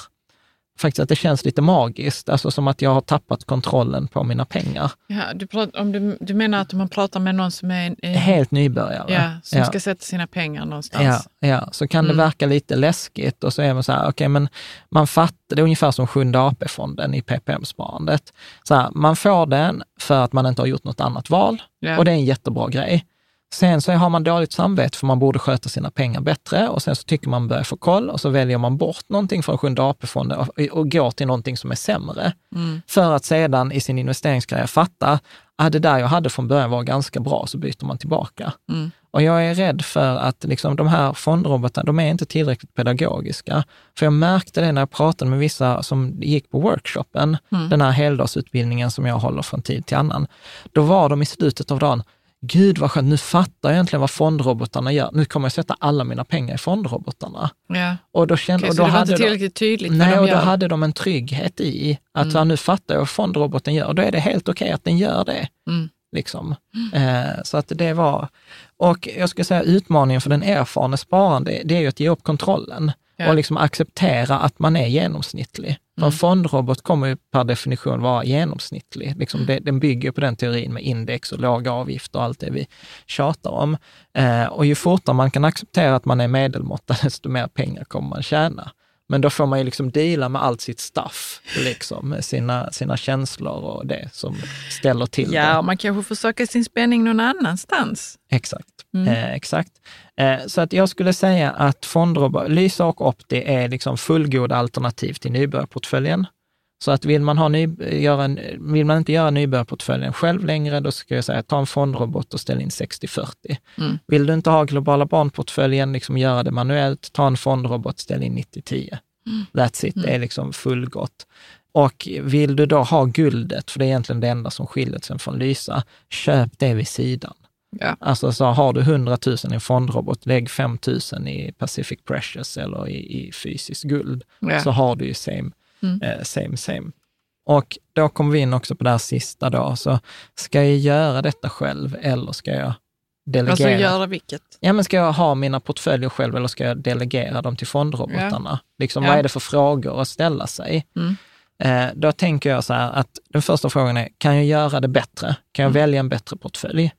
Speaker 1: Faktiskt att det känns lite magiskt, alltså som att jag har tappat kontrollen på mina pengar.
Speaker 2: Ja, du, pratar, om du, du menar att man pratar med någon som är...
Speaker 1: Eh, Helt nybörjare.
Speaker 2: Ja, som ja. ska sätta sina pengar någonstans.
Speaker 1: Ja, ja. så kan mm. det verka lite läskigt och så är man så här, okej okay, men man fattar, det är ungefär som Sjunde AP-fonden i PPM-sparandet. Så här, man får den för att man inte har gjort något annat val ja. och det är en jättebra grej. Sen så har man dåligt samvete för man borde sköta sina pengar bättre och sen så tycker man börjar få koll och så väljer man bort någonting från Sjunde AP-fonden och, och går till någonting som är sämre. Mm. För att sedan i sin investeringsgrej fatta att ah, det där jag hade från början var ganska bra, så byter man tillbaka. Mm. Och jag är rädd för att liksom, de här fondrobotarna, de är inte tillräckligt pedagogiska. För jag märkte det när jag pratade med vissa som gick på workshopen, mm. den här heldagsutbildningen som jag håller från tid till annan. Då var de i slutet av dagen, gud vad skönt, nu fattar jag egentligen vad fondrobotarna gör. Nu kommer jag sätta alla mina pengar i fondrobotarna.
Speaker 2: Ja.
Speaker 1: Och då kände,
Speaker 2: okay, och då så det var inte tillräckligt tydligt
Speaker 1: Nej, de och då gör. hade de en trygghet i att mm. nu fattar jag vad fondroboten gör och då är det helt okej okay att den gör det. Mm. Liksom. Mm. Eh, så att det var, och jag skulle säga utmaningen för den erfarne sparande, det är ju att ge upp kontrollen. Ja. Och liksom acceptera att man är genomsnittlig. Mm. För en mm. fondrobot kommer ju per definition vara genomsnittlig. Liksom det, den bygger på den teorin med index och låga avgifter och allt det vi tjatar om. Eh, och ju fortare man kan acceptera att man är medelmåtta, desto mer pengar kommer man tjäna. Men då får man ju liksom dela med allt sitt stuff, liksom, sina, sina känslor och det som ställer till
Speaker 2: ja, det. Ja, man kanske får söka sin spänning någon annanstans.
Speaker 1: Exakt. Mm. Eh, exakt. Eh, så att jag skulle säga att fondrobot, Lysa och Opti är liksom fullgoda alternativ till nybörjarportföljen. Så att vill man, ha ny, göra en, vill man inte göra nybörjarportföljen själv längre, då ska jag säga ta en fondrobot och ställ in 60-40. Mm. Vill du inte ha globala barnportföljen, liksom göra det manuellt, ta en fondrobot, ställ in 90-10. Mm. That's it, mm. det är liksom fullgott. Och vill du då ha guldet, för det är egentligen det enda som skiljer sig från Lysa, köp det vid sidan. Ja. Alltså så har du 100 000 i en fondrobot, lägg 5 000 i Pacific Precious eller i, i fysiskt guld, ja. så har du ju same, mm. eh, same, same. Och då kommer vi in också på det här sista då, så ska jag göra detta själv eller ska jag delegera? Alltså
Speaker 2: göra vilket?
Speaker 1: Ja, men ska jag ha mina portföljer själv eller ska jag delegera dem till fondrobotarna? Ja. Liksom, ja. Vad är det för frågor att ställa sig? Mm. Eh, då tänker jag så här att den första frågan är, kan jag göra det bättre? Kan jag mm. välja en bättre portfölj?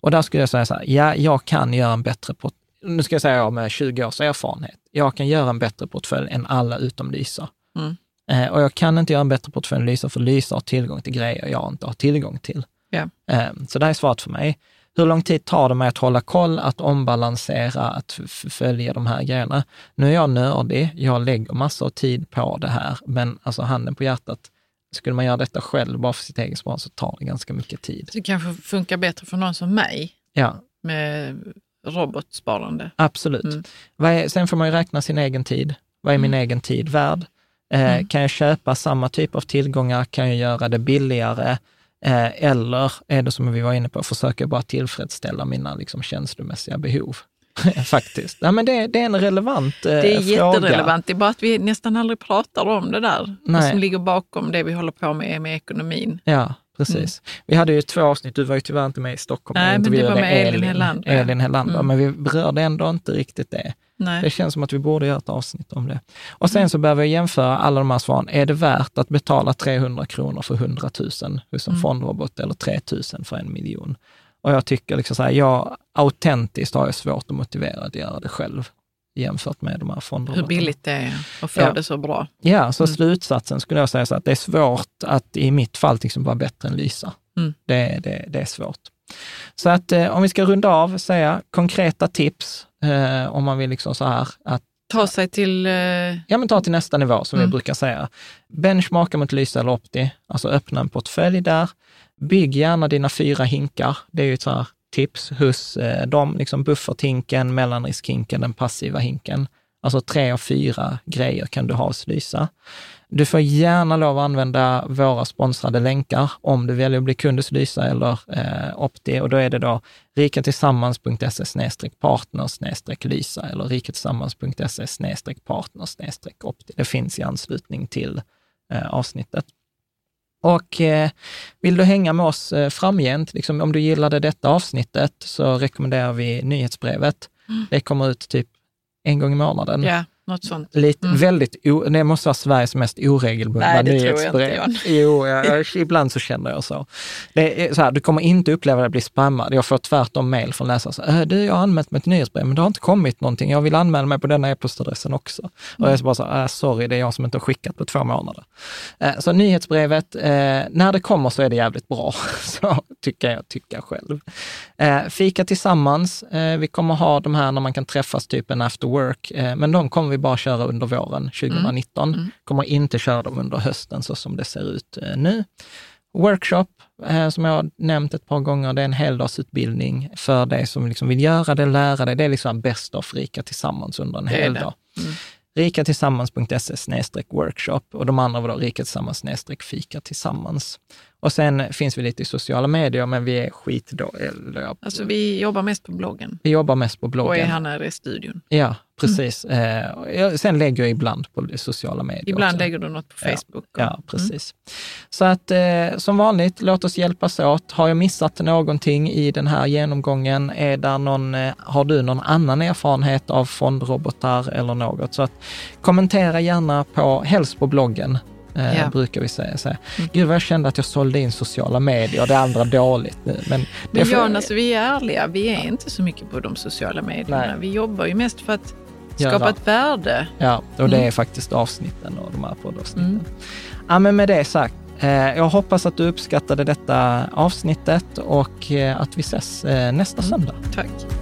Speaker 1: Och där skulle jag säga så här, ja, jag kan göra en bättre portfölj. Nu ska jag säga jag med 20 års erfarenhet. Jag kan göra en bättre portfölj än alla utom Lysa. Mm. Eh, och jag kan inte göra en bättre portfölj än Lysa, för Lysa har tillgång till grejer jag inte har tillgång till. Yeah. Eh, så det är svaret för mig. Hur lång tid tar det mig att hålla koll, att ombalansera, att följa de här grejerna? Nu är jag nördig, jag lägger massor av tid på det här, men alltså handen på hjärtat, skulle man göra detta själv bara för sitt eget sparande så tar det ganska mycket tid.
Speaker 2: Det kanske funkar bättre för någon som mig ja. med robotsparande.
Speaker 1: Absolut. Mm. Är, sen får man ju räkna sin egen tid. Vad är min mm. egen tid värd? Eh, mm. Kan jag köpa samma typ av tillgångar? Kan jag göra det billigare? Eh, eller är det som vi var inne på, försöka bara tillfredsställa mina liksom, känslomässiga behov? Faktiskt. Ja, men det, det, är en relevant eh,
Speaker 2: Det är fråga. jätterelevant, det är bara att vi nästan aldrig pratar om det där. Nej. Som ligger bakom det vi håller på med, med ekonomin.
Speaker 1: Ja, precis. Mm. Vi hade ju två avsnitt, du var ju tyvärr inte med i Stockholm.
Speaker 2: Nej, men det var med Elin, Elin Helander.
Speaker 1: Elin Helander, mm. men vi berörde ändå inte riktigt det. Nej. Det känns som att vi borde göra ett avsnitt om det. Och sen mm. så behöver jag jämföra alla de här svaren. Är det värt att betala 300 kronor för 100 000 hos en mm. fondrobot eller 3 000 för en miljon? Och jag tycker liksom så här, jag autentiskt har jag svårt att motivera att göra det själv jämfört med de här fonderna.
Speaker 2: Hur billigt det är att få ja. det så bra.
Speaker 1: Ja, så mm. slutsatsen skulle jag säga så att det är svårt att i mitt fall liksom vara bättre än Lysa. Mm. Det, det, det är svårt. Så att eh, om vi ska runda av, säga konkreta tips eh, om man vill liksom så här att
Speaker 2: Ta sig till... Eh...
Speaker 1: Ja, men ta till nästa nivå som mm. vi brukar säga. Benchmarka mot Lysa eller Opti, alltså öppna en portfölj där. Bygg gärna dina fyra hinkar. Det är ju ett så här tips hos eh, dem, liksom bufferthinken, mellanriskhinken, den passiva hinken. Alltså tre av fyra grejer kan du ha hos Lysa. Du får gärna lov att använda våra sponsrade länkar om du väljer att bli kund hos Lysa eller eh, Opti och då är det då rikatillsammans.se partner lysa eller rikatillsammans.se partner Opti. Det finns i anslutning till eh, avsnittet. Och eh, vill du hänga med oss eh, framgent, liksom, om du gillade detta avsnittet, så rekommenderar vi nyhetsbrevet. Mm. Det kommer ut typ en gång i månaden.
Speaker 2: Ja. Något sånt.
Speaker 1: Lite, mm. väldigt, o, det måste vara Sveriges mest oregelbundna
Speaker 2: nyhetsbrev.
Speaker 1: Jo, jag, jag, ibland så känner jag så. Det är så här, du kommer inte uppleva dig bli spammad. Jag får tvärtom mejl från läsare. Så, äh, du, jag har anmält mig till nyhetsbrev, men det har inte kommit någonting. Jag vill anmäla mig på denna e-postadressen också. Mm. Och jag är bara så, äh, sorry, det är jag som inte har skickat på två månader. Eh, så nyhetsbrevet, eh, när det kommer så är det jävligt bra. så tycker jag, tycker jag själv. Eh, fika tillsammans. Vi kommer ha de här när man kan träffas, typ en after work, men de kommer vi bara köra under våren 2019. Mm. Mm. Kommer inte köra dem under hösten så som det ser ut eh, nu. Workshop, eh, som jag har nämnt ett par gånger, det är en heldagsutbildning för dig som liksom vill göra det, lära dig. Det är liksom bäst av Rika tillsammans under en hel dag. Mm. rikatillsammans.se workshop och de andra var då rika tillsammans fika tillsammans. Och sen finns vi lite i sociala medier, men vi är skitdåliga.
Speaker 2: Alltså vi jobbar mest på bloggen.
Speaker 1: Vi jobbar mest på bloggen. Och
Speaker 2: är här nere i studion.
Speaker 1: Ja, precis. Mm. sen lägger jag ibland på sociala medier.
Speaker 2: Ibland
Speaker 1: också.
Speaker 2: lägger du något på Facebook.
Speaker 1: Ja, ja precis. Mm. Så att eh, som vanligt, låt oss hjälpas åt. Har jag missat någonting i den här genomgången? Är där någon, eh, har du någon annan erfarenhet av fondrobotar eller något? Så att kommentera gärna på, helst på bloggen, ja. brukar vi säga. Så här. Mm. Gud vad jag kände att jag sålde in sociala medier, det andra dåligt nu. Men,
Speaker 2: men Jan, alltså, vi är ärliga, vi är inte så mycket på de sociala medierna. Nej. Vi jobbar ju mest för att skapa Göra. ett värde.
Speaker 1: Ja, och det mm. är faktiskt avsnitten och de här poddavsnitten. Mm. Ja, men med det sagt, eh, jag hoppas att du uppskattade detta avsnittet och eh, att vi ses eh, nästa mm. söndag.
Speaker 2: Tack.